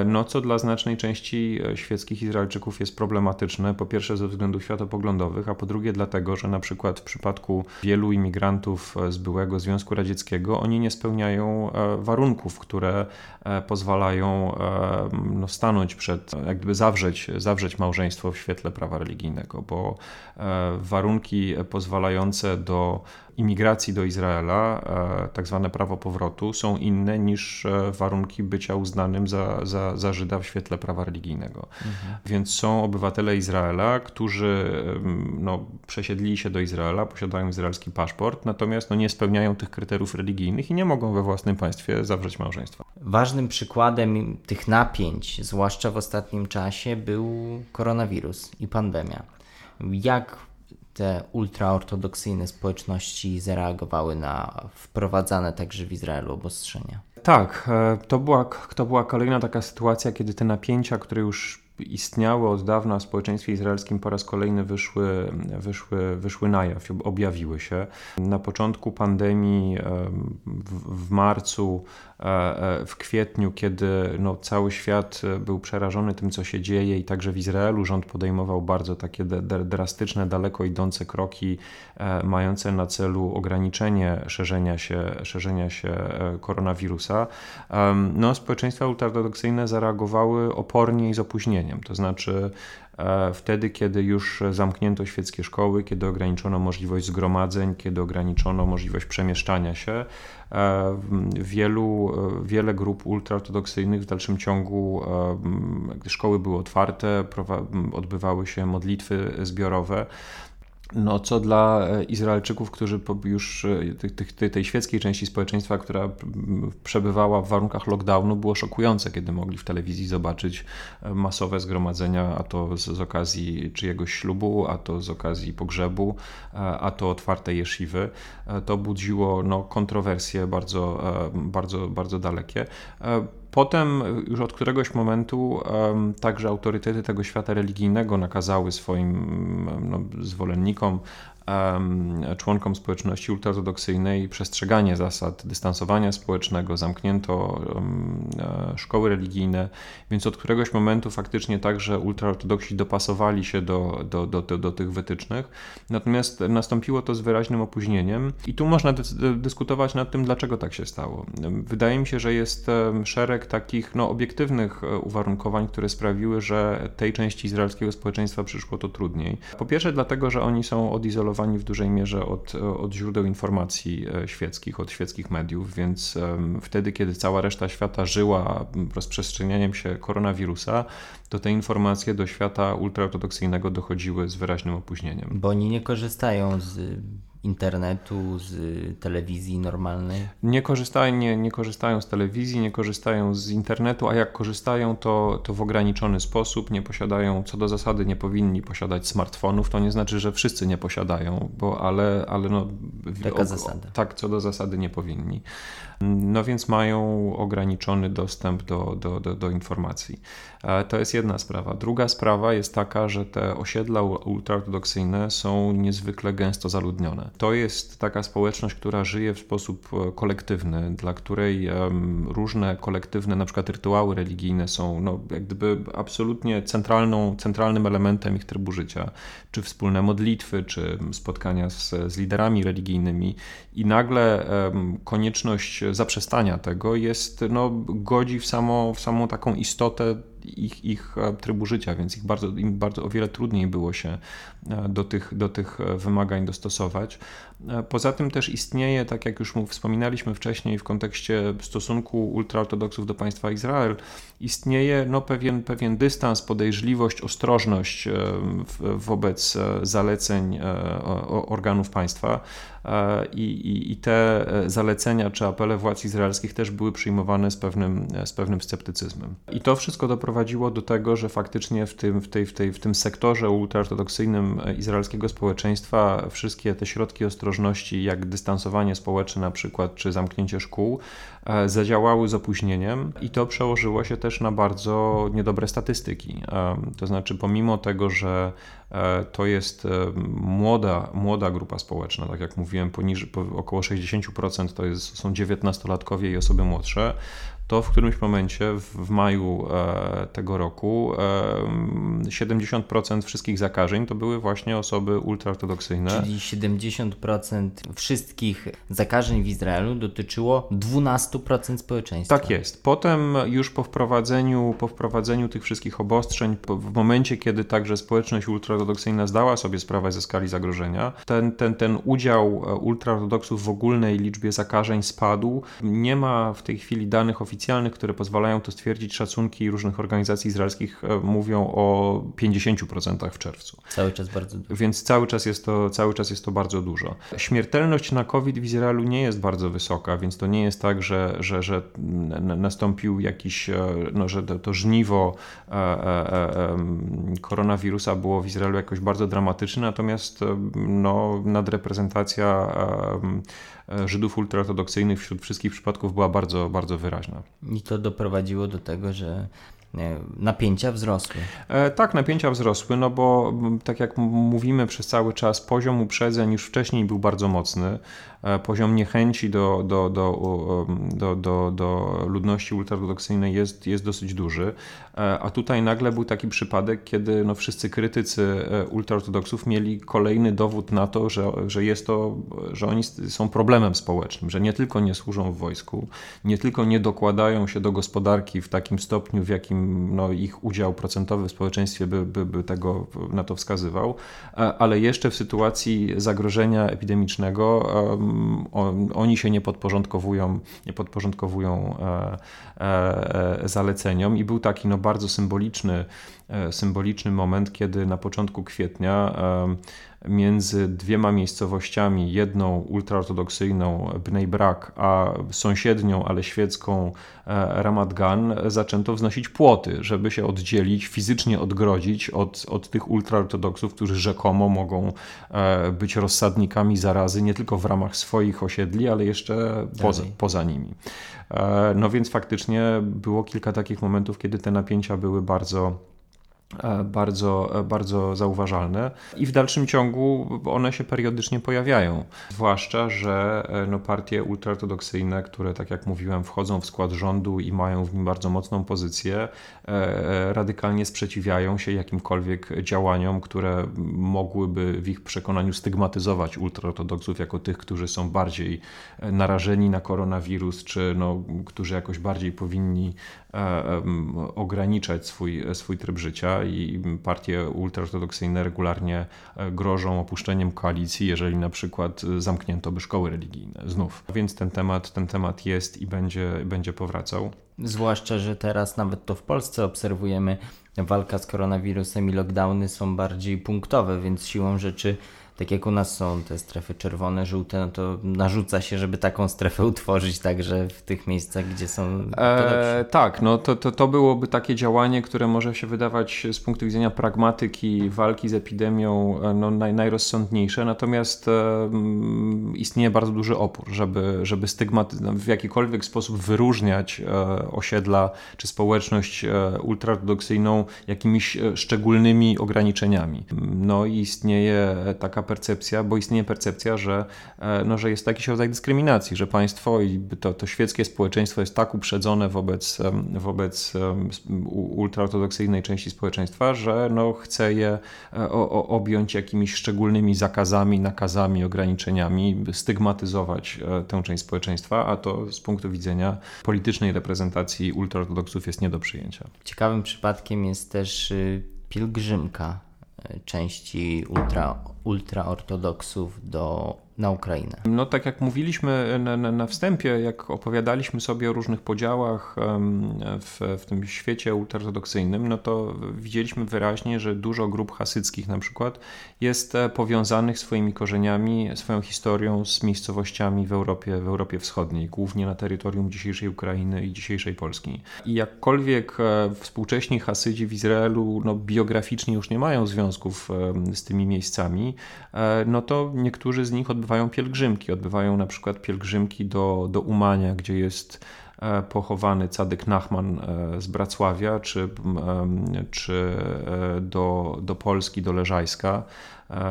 no co dla znacznej części e, świeckich Izraelczyków jest problematyczne, po pierwsze ze względów światopoglądowych, a po drugie dlatego, że na przykład w przypadku wielu imigrantów z byłego Związku Radzieckiego oni nie spełniają e, warunków, które e, pozwalają no, stanąć przed, jak gdyby zawrzeć, zawrzeć małżeństwo w świetle prawa religijnego, bo E, warunki pozwalające do imigracji do Izraela, e, tak zwane prawo powrotu, są inne niż e, warunki bycia uznanym za, za, za Żyda w świetle prawa religijnego. Mhm. Więc są obywatele Izraela, którzy no, przesiedlili się do Izraela, posiadają izraelski paszport, natomiast no, nie spełniają tych kryteriów religijnych i nie mogą we własnym państwie zawrzeć małżeństwa. Ważnym przykładem tych napięć, zwłaszcza w ostatnim czasie, był koronawirus i pandemia. Jak te ultraortodoksyjne społeczności zareagowały na wprowadzane także w Izraelu obostrzenia? Tak, e, to była, to była kolejna taka sytuacja, kiedy te napięcia, które już istniały od dawna w społeczeństwie izraelskim po raz kolejny wyszły, wyszły, wyszły na jaw, objawiły się. Na początku pandemii w, w marcu E, e, w kwietniu, kiedy no, cały świat e, był przerażony tym, co się dzieje i także w Izraelu rząd podejmował bardzo takie drastyczne, daleko idące kroki mające na celu ograniczenie szerzenia się, szerzenia się koronawirusa, no, społeczeństwa ultraortodoksyjne zareagowały opornie i z opóźnieniem. To znaczy wtedy, kiedy już zamknięto świeckie szkoły, kiedy ograniczono możliwość zgromadzeń, kiedy ograniczono możliwość przemieszczania się, E, wielu, e, wiele grup ultraortodoksyjnych w dalszym ciągu, e, gdy szkoły były otwarte, odbywały się modlitwy zbiorowe no, co dla e, Izraelczyków, którzy już e, tej świeckiej części społeczeństwa, która przebywała w warunkach lockdownu, było szokujące, kiedy mogli w telewizji zobaczyć e, masowe zgromadzenia, a to z, okazji czyjegoś ślubu, a to z okazji pogrzebu, a to otwarte jeszywy. To budziło no, kontrowersje bardzo, bardzo, bardzo dalekie Potem już od któregoś momentu także autorytety tego świata religijnego nakazały swoim no, zwolennikom członkom społeczności ultraortodoksyjnej przestrzeganie zasad dystansowania społecznego, zamknięto e, szkoły religijne, więc od któregoś momentu faktycznie także ultraortodoksi dopasowali się do, do, do, do, do tych wytycznych. Natomiast nastąpiło to z wyraźnym opóźnieniem i tu można dyskutować nad tym, dlaczego tak się stało. Wydaje mi się, że jest szereg takich no, obiektywnych e, uwarunkowań, które sprawiły, że tej części izraelskiego społeczeństwa przyszło to trudniej. Po pierwsze dlatego, że oni są odizolowani izolowani w dużej mierze od, od źródeł informacji e, świeckich, od świeckich mediów, więc wtedy, kiedy cała reszta świata żyła rozprzestrzenianiem się koronawirusa, to te informacje do świata ultraortodoksyjnego dochodziły z wyraźnym opóźnieniem. Bo oni nie korzystają z internetu, z telewizji normalnej? Nie korzystają, nie, nie korzystają z telewizji, nie korzystają z internetu, a jak korzystają, to, to w ograniczony sposób. Nie posiadają, co do zasady, nie powinni posiadać smartfonów. To nie znaczy, że wszyscy nie posiadają, bo ale, ale no, Taka o, zasada. Tak, co do zasady nie powinni. No więc mają ograniczony dostęp do, do, do, do informacji. E, to jest jedna sprawa. Druga sprawa jest taka, że te osiedla ultraortodoksyjne są niezwykle gęsto zaludnione. To jest taka społeczność, która żyje w sposób e, kolektywny, dla której różne kolektywne, na przykład rytuały religijne są no, jak gdyby absolutnie centralną, centralnym elementem ich trybu życia. Czy wspólne modlitwy, czy spotkania z, z liderami religijnymi. I nagle konieczność zaprzestania tego jest, no, godzi w, samo, w samą taką istotę ich, ich e, trybu życia, więc ich bardzo, im bardzo o wiele trudniej było się e, do tych, do tych e, wymagań dostosować. Poza tym też istnieje, tak jak już wspominaliśmy wcześniej w kontekście stosunku ultraortodoksów do państwa Izrael, istnieje no, pewien, pewien dystans, podejrzliwość, ostrożność wobec zaleceń organów państwa. I, i, I, te zalecenia czy apele władz izraelskich też były przyjmowane z pewnym, z pewnym sceptycyzmem. I to wszystko doprowadziło doprowadziło do tego, że faktycznie w tym, w tej, w tej, w tym sektorze ultraortodoksyjnym izraelskiego społeczeństwa wszystkie te środki ostrożności, jak dystansowanie społeczne na przykład, czy zamknięcie szkół, e, zadziałały z opóźnieniem i to przełożyło się też na bardzo niedobre statystyki. E, to znaczy, pomimo tego, że e, to jest młoda, młoda grupa społeczna, tak jak mówiłem, poniżej, około 60% to jest, są 19-latkowie i osoby młodsze, to w którymś momencie w, maju e, tego roku 70% e, wszystkich zakażeń to były właśnie osoby ultraortodoksyjne. Czyli 70% wszystkich zakażeń w Izraelu dotyczyło 12% społeczeństwa. Tak jest. Potem już po wprowadzeniu, po wprowadzeniu tych wszystkich obostrzeń, w momencie kiedy także społeczność ultraortodoksyjna zdała sobie sprawę ze skali zagrożenia, ten, ten, ten udział e, ultraortodoksów w ogólnej liczbie zakażeń spadł. Nie ma w tej chwili danych oficjalnych oficjalnych, które pozwalają to stwierdzić, szacunki różnych organizacji izraelskich e, mówią o 50% w czerwcu. Cały czas bardzo dużo. Więc cały czas jest to, cały czas jest to bardzo dużo. Śmiertelność na COVID w Izraelu nie jest bardzo wysoka, więc to nie jest tak, że, że, że nastąpił jakiś, e, no, że to, żniwo e, koronawirusa było w Izraelu jakoś bardzo dramatyczne, natomiast no, nadreprezentacja Żydów ultraortodoksyjnych wśród wszystkich przypadków była bardzo, bardzo wyraźna. I to doprowadziło do tego, że e, napięcia wzrosły. E, tak, napięcia wzrosły, no bo tak jak mówimy przez cały czas, poziom uprzedzeń już wcześniej był bardzo mocny. E, poziom niechęci do, do, do, do, do, do ludności ultraortodoksyjnej jest, jest dosyć duży, e, a tutaj nagle był taki przypadek, kiedy no wszyscy krytycy e, ultraortodoksów mieli kolejny dowód na to, że, że jest to, że oni są problemem społecznym, że nie tylko nie służą w wojsku, nie tylko nie dokładają się do gospodarki w takim stopniu, w jakim no, ich udział procentowy w społeczeństwie by, by, by tego na to wskazywał, ale jeszcze w sytuacji zagrożenia epidemicznego oni się nie podporządkowują, nie podporządkowują e, e, e, zaleceniom. I był taki no, bardzo symboliczny, symboliczny moment, kiedy na początku początku kwietnia między dwiema miejscowościami, jedną ultraortodoksyjną Bnei Brak, a sąsiednią, ale świecką e, Ramat Gan, zaczęto wznosić płoty, żeby się oddzielić, fizycznie odgrodzić od, od tych ultraortodoksów, którzy rzekomo mogą e, być rozsadnikami zarazy nie tylko w ramach swoich osiedli, ale jeszcze poza, poza nimi. E, no więc faktycznie było kilka takich momentów, kiedy te napięcia były bardzo bardzo, e, bardzo zauważalne i w dalszym ciągu one się periodycznie pojawiają. Zwłaszcza, że e, no, partie ultraortodoksyjne, które, tak jak mówiłem, wchodzą w skład rządu i mają w nim bardzo mocną pozycję, radykalnie sprzeciwiają się jakimkolwiek działaniom, które mogłyby w ich przekonaniu stygmatyzować ultraortodoksów jako tych, którzy są bardziej narażeni na koronawirus, czy no, którzy jakoś bardziej powinni ograniczać swój, swój tryb życia i partie ultraortodoksyjne regularnie e, grożą opuszczeniem koalicji, jeżeli na przykład zamknięto by szkoły religijne znów. Więc ten temat, ten temat jest i będzie, będzie powracał. Zwłaszcza, że teraz nawet to w Polsce obserwujemy walka z koronawirusem i lockdowny są bardziej punktowe, więc siłą rzeczy tak jak u nas są te strefy czerwone, żółte, no to narzuca się, żeby taką strefę utworzyć także w tych miejscach, gdzie są e, Tak, no to, to, to byłoby takie działanie, które może się wydawać z punktu widzenia pragmatyki walki z epidemią e, no, naj, najrozsądniejsze, natomiast e, istnieje bardzo duży opór, żeby, żeby stygmaty, no, w jakikolwiek sposób wyróżniać e, osiedla czy społeczność e, ultraortodoksyjną jakimiś e, szczególnymi ograniczeniami. No i istnieje taka percepcja, bo istnieje percepcja, że, e, no, że jest jakiś rodzaj dyskryminacji, że państwo i to, to świeckie społeczeństwo jest tak uprzedzone wobec, wobec ultraortodoksyjnej części społeczeństwa, że no, chce je e, objąć jakimiś szczególnymi zakazami, nakazami, ograniczeniami, stygmatyzować e, tę część społeczeństwa, a to z punktu widzenia politycznej reprezentacji ultraortodoksów jest nie do przyjęcia. Ciekawym przypadkiem jest też y, pielgrzymka części ultra, ultraortodoksów do na Ukrainę. No tak jak mówiliśmy na, na, na, wstępie, jak opowiadaliśmy sobie o różnych podziałach w, w tym świecie ultraortodoksyjnym, no to widzieliśmy wyraźnie, że dużo grup hasyckich na przykład jest e, powiązanych swoimi korzeniami, swoją historią z miejscowościami w Europie, w Europie Wschodniej, głównie na terytorium dzisiejszej Ukrainy i dzisiejszej Polski. I jakkolwiek e, współcześni Hasydzi w Izraelu no, biograficznie już nie mają związków z tymi miejscami, e, no to niektórzy z nich odbywają odbywają pielgrzymki. Odbywają na przykład pielgrzymki do, do Umania, gdzie jest e, pochowany Cadyk Nachman e, z Bracławia, czy, czy e, do, do Polski, do Leżajska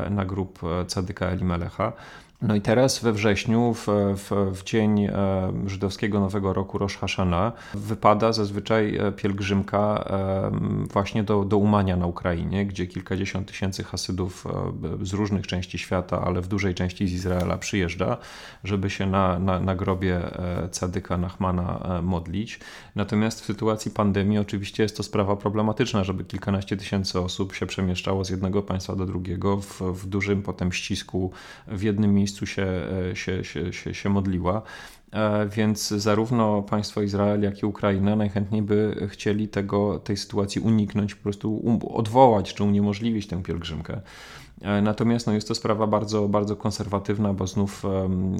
na grup Cadyka Elimelecha. No i teraz we wrześniu, w, w, w, dzień e, żydowskiego Nowego Roku Rosh Hashanah, wypada zazwyczaj e, pielgrzymka e, właśnie do, do Umania na Ukrainie, gdzie kilkadziesiąt tysięcy Hasydów z różnych części świata, ale w dużej części z Izraela przyjeżdża, żeby się na, na, na grobie Cadyka Nachmana modlić. Natomiast w sytuacji pandemii oczywiście jest to sprawa problematyczna, żeby kilkanaście tysięcy osób się przemieszczało z jednego państwa do drugiego w, w dużym potem ścisku w jednym miejscu miejscu się, e, się, się, się, się modliła. E, więc zarówno państwo Izrael, jak i Ukraina najchętniej by chcieli tego, tej sytuacji uniknąć, po prostu odwołać czy uniemożliwić tę pielgrzymkę. E, natomiast no, jest to sprawa bardzo, bardzo konserwatywna, bo znów um,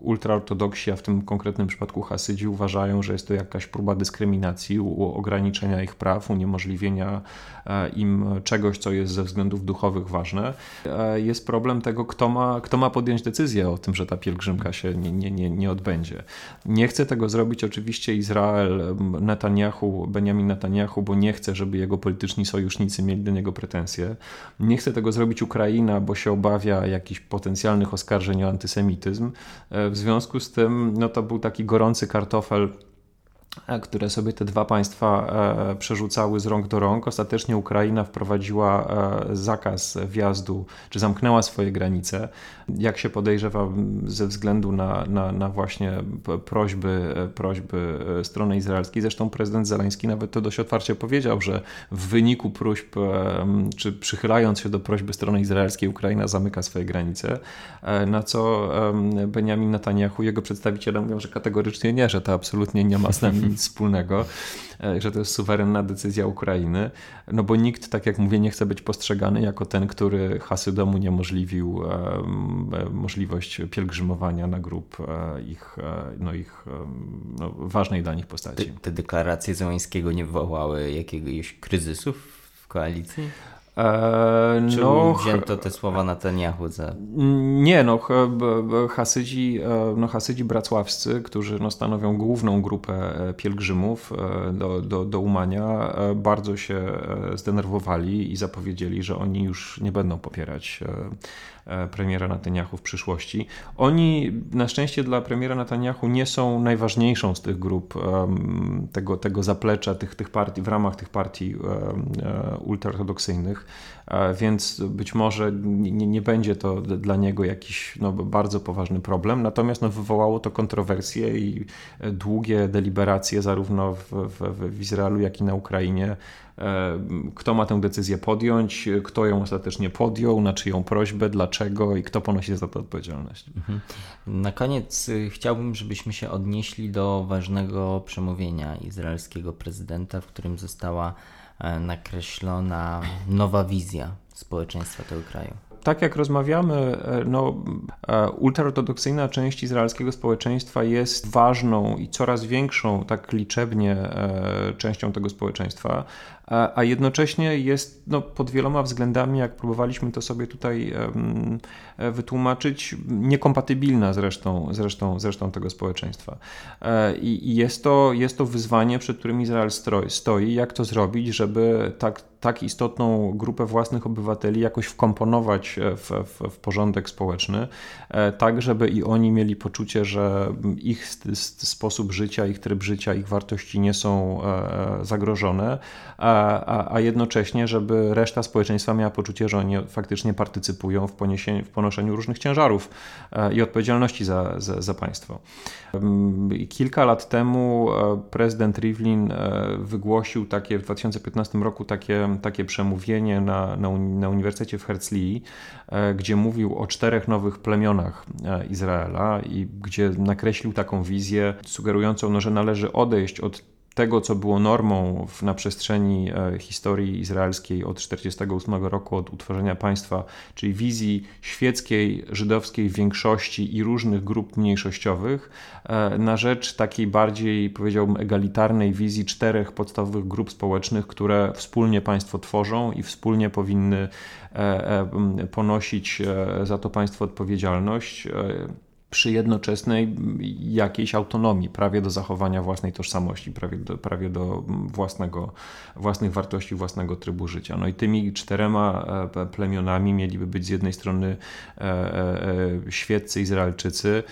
ultraortodoksi, a w tym konkretnym przypadku Hasydzi uważają, że jest to jakaś próba dyskryminacji, ograniczenia ich praw, uniemożliwienia e, im czegoś, co jest ze względów duchowych ważne. E, jest problem tego, kto ma, kto ma podjąć decyzję o tym, że ta pielgrzymka się nie, nie, nie, nie odbędzie. Nie chce tego zrobić oczywiście Izrael, Netanyahu, Benjamin Netanyahu, bo nie chce, żeby jego polityczni sojusznicy mieli do niego pretensje. Nie chce tego zrobić Ukraina, bo się obawia jakichś potencjalnych oskarżeń o antysemityzm. E, w związku z tym no to był taki gorący kartofel które sobie te dwa państwa e, przerzucały z rąk do rąk. Ostatecznie Ukraina wprowadziła e, zakaz wjazdu, czy zamknęła swoje granice, jak się podejrzewa, ze względu na, na, na właśnie prośby, prośby strony izraelskiej. Zresztą prezydent Zeleński nawet to dość otwarcie powiedział, że w wyniku próśb, czy przychylając się do prośby strony izraelskiej, Ukraina zamyka swoje granice, na co Benjamin Netanyahu, jego przedstawiciele mówią, że kategorycznie nie, że to absolutnie nie ma z nic wspólnego, e, że to jest suwerenna decyzja Ukrainy, no bo nikt, tak jak mówię, nie chce być postrzegany jako ten, który Hasydomu uniemożliwił możliwość pielgrzymowania na grób ich, no ich no, ważnej dla nich postaci. Te, te deklaracje Zełańskiego nie wywołały jakiegoś kryzysu w koalicji? E, Czy no, wzięto te słowa Netanyahu za... Nie, no Hasydzi, e, no Hasydzi bracławscy, którzy no, stanowią główną grupę e, pielgrzymów e, do, do, do Umania, bardzo się zdenerwowali i zapowiedzieli, że oni już nie będą popierać premiera Netanyahu w przyszłości. Oni na szczęście dla premiera Netanyahu nie są najważniejszą z tych grup tego, tego zaplecza tych, tych partii, w ramach tych partii ultraortodoksyjnych, e, więc być może nie, nie będzie to dla niego jakiś no, bardzo poważny problem. Natomiast no, wywołało to kontrowersje i długie deliberacje zarówno w, w, w Izraelu, jak i na Ukrainie E, kto ma tę decyzję podjąć, kto ją ostatecznie podjął, na czyją prośbę, dlaczego i kto ponosi za to odpowiedzialność. Mhm. Na koniec y, chciałbym, żebyśmy się odnieśli do ważnego przemówienia izraelskiego prezydenta, w którym została e, nakreślona nowa wizja społeczeństwa tego kraju. Tak jak rozmawiamy, e, no, ultraortodoksyjna część izraelskiego społeczeństwa jest ważną i coraz większą, tak liczebnie, częścią tego społeczeństwa a jednocześnie jest no, pod wieloma względami, jak próbowaliśmy to sobie tutaj e, wytłumaczyć, niekompatybilna z resztą, z resztą, z resztą tego społeczeństwa. E, I jest to, jest to wyzwanie, przed którym Izrael stoi, jak to zrobić, żeby tak, tak istotną grupę własnych obywateli jakoś wkomponować w, w, w porządek społeczny, e, tak żeby i oni mieli poczucie, że ich sposób życia, ich tryb życia, ich wartości nie są zagrożone a, a, jednocześnie, żeby reszta społeczeństwa miała poczucie, że oni faktycznie partycypują w, w ponoszeniu różnych ciężarów e, i odpowiedzialności za, za, za państwo. Kilka lat temu e, prezydent Rivlin e, wygłosił takie w 2015 roku takie, takie przemówienie na, na, na Uniwersytecie w Herzlii, gdzie mówił o czterech nowych plemionach Izraela i gdzie nakreślił taką wizję sugerującą, no, że należy odejść od tego, co było normą w, na przestrzeni e, historii izraelskiej od 1948 roku, od utworzenia państwa, czyli wizji świeckiej, żydowskiej większości i różnych grup mniejszościowych, e, na rzecz takiej bardziej, powiedziałbym, egalitarnej wizji czterech podstawowych grup społecznych, które wspólnie państwo tworzą i wspólnie powinny e, ponosić za to państwo odpowiedzialność przy jednoczesnej jakiejś autonomii, prawie do zachowania własnej tożsamości, prawie do, prawie do własnego, własnych wartości, własnego trybu życia. No i tymi czterema e, plemionami mieliby być z jednej strony e, e, świeccy Izraelczycy,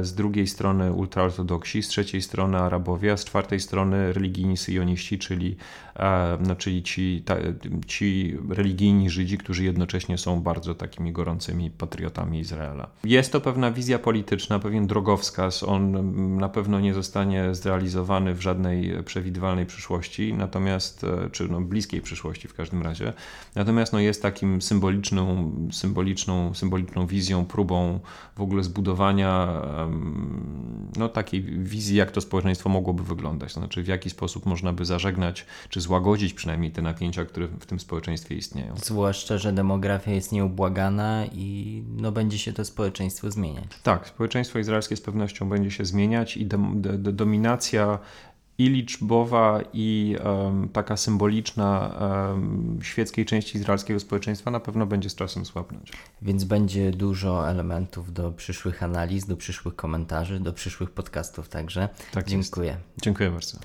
z drugiej strony ultraortodoksi, z trzeciej strony Arabowie, a z czwartej strony religijni syjoniści, czyli, no, czyli ci, ta, ci religijni Żydzi, którzy jednocześnie są bardzo takimi gorącymi patriotami Izraela. Jest to pewna wizja polityczna, pewien drogowskaz. On na pewno nie zostanie zrealizowany w żadnej przewidywalnej przyszłości, natomiast, e, czy no bliskiej przyszłości w każdym razie. Natomiast no jest takim symboliczną, symboliczną, symboliczną wizją, próbą w ogóle zbudowania no, takiej wizji, jak to społeczeństwo mogłoby wyglądać. To znaczy, w jaki sposób można by zażegnać, czy złagodzić przynajmniej te napięcia, które w tym społeczeństwie istnieją. Zwłaszcza, że demografia jest nieubłagana i no, będzie się to społeczeństwo zmieniać. Tak, społeczeństwo izraelskie z pewnością będzie się zmieniać i dominacja i liczbowa, i um, taka symboliczna um, świeckiej części izraelskiego społeczeństwa na pewno będzie z czasem słabnąć. Więc będzie dużo elementów do przyszłych analiz, do przyszłych komentarzy, do przyszłych podcastów także. Tak Dziękuję. Jest. Dziękuję bardzo.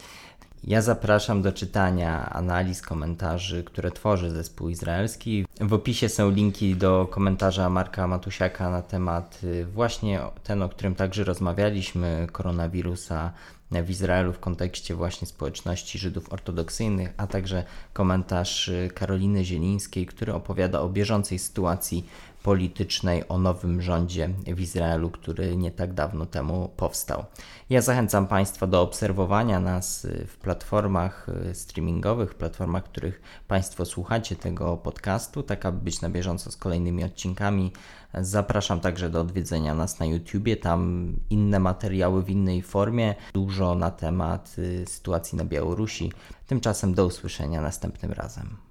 Ja zapraszam do czytania analiz, komentarzy, które tworzy zespół izraelski. W opisie są linki do komentarza Marka Matusiaka na temat y, właśnie ten, o którym także rozmawialiśmy, koronawirusa w Izraelu w kontekście właśnie społeczności Żydów ortodoksyjnych, a także komentarz y, Karoliny Zielińskiej, który opowiada o bieżącej sytuacji politycznej o nowym rządzie w Izraelu, który nie tak dawno temu powstał. Ja zachęcam Państwa do obserwowania nas w platformach streamingowych, platformach, których Państwo słuchacie tego podcastu, tak aby być na bieżąco z kolejnymi odcinkami. Zapraszam także do odwiedzenia nas na YouTubie, tam inne materiały w innej formie, dużo na temat y, sytuacji na Białorusi. Tymczasem do usłyszenia następnym razem.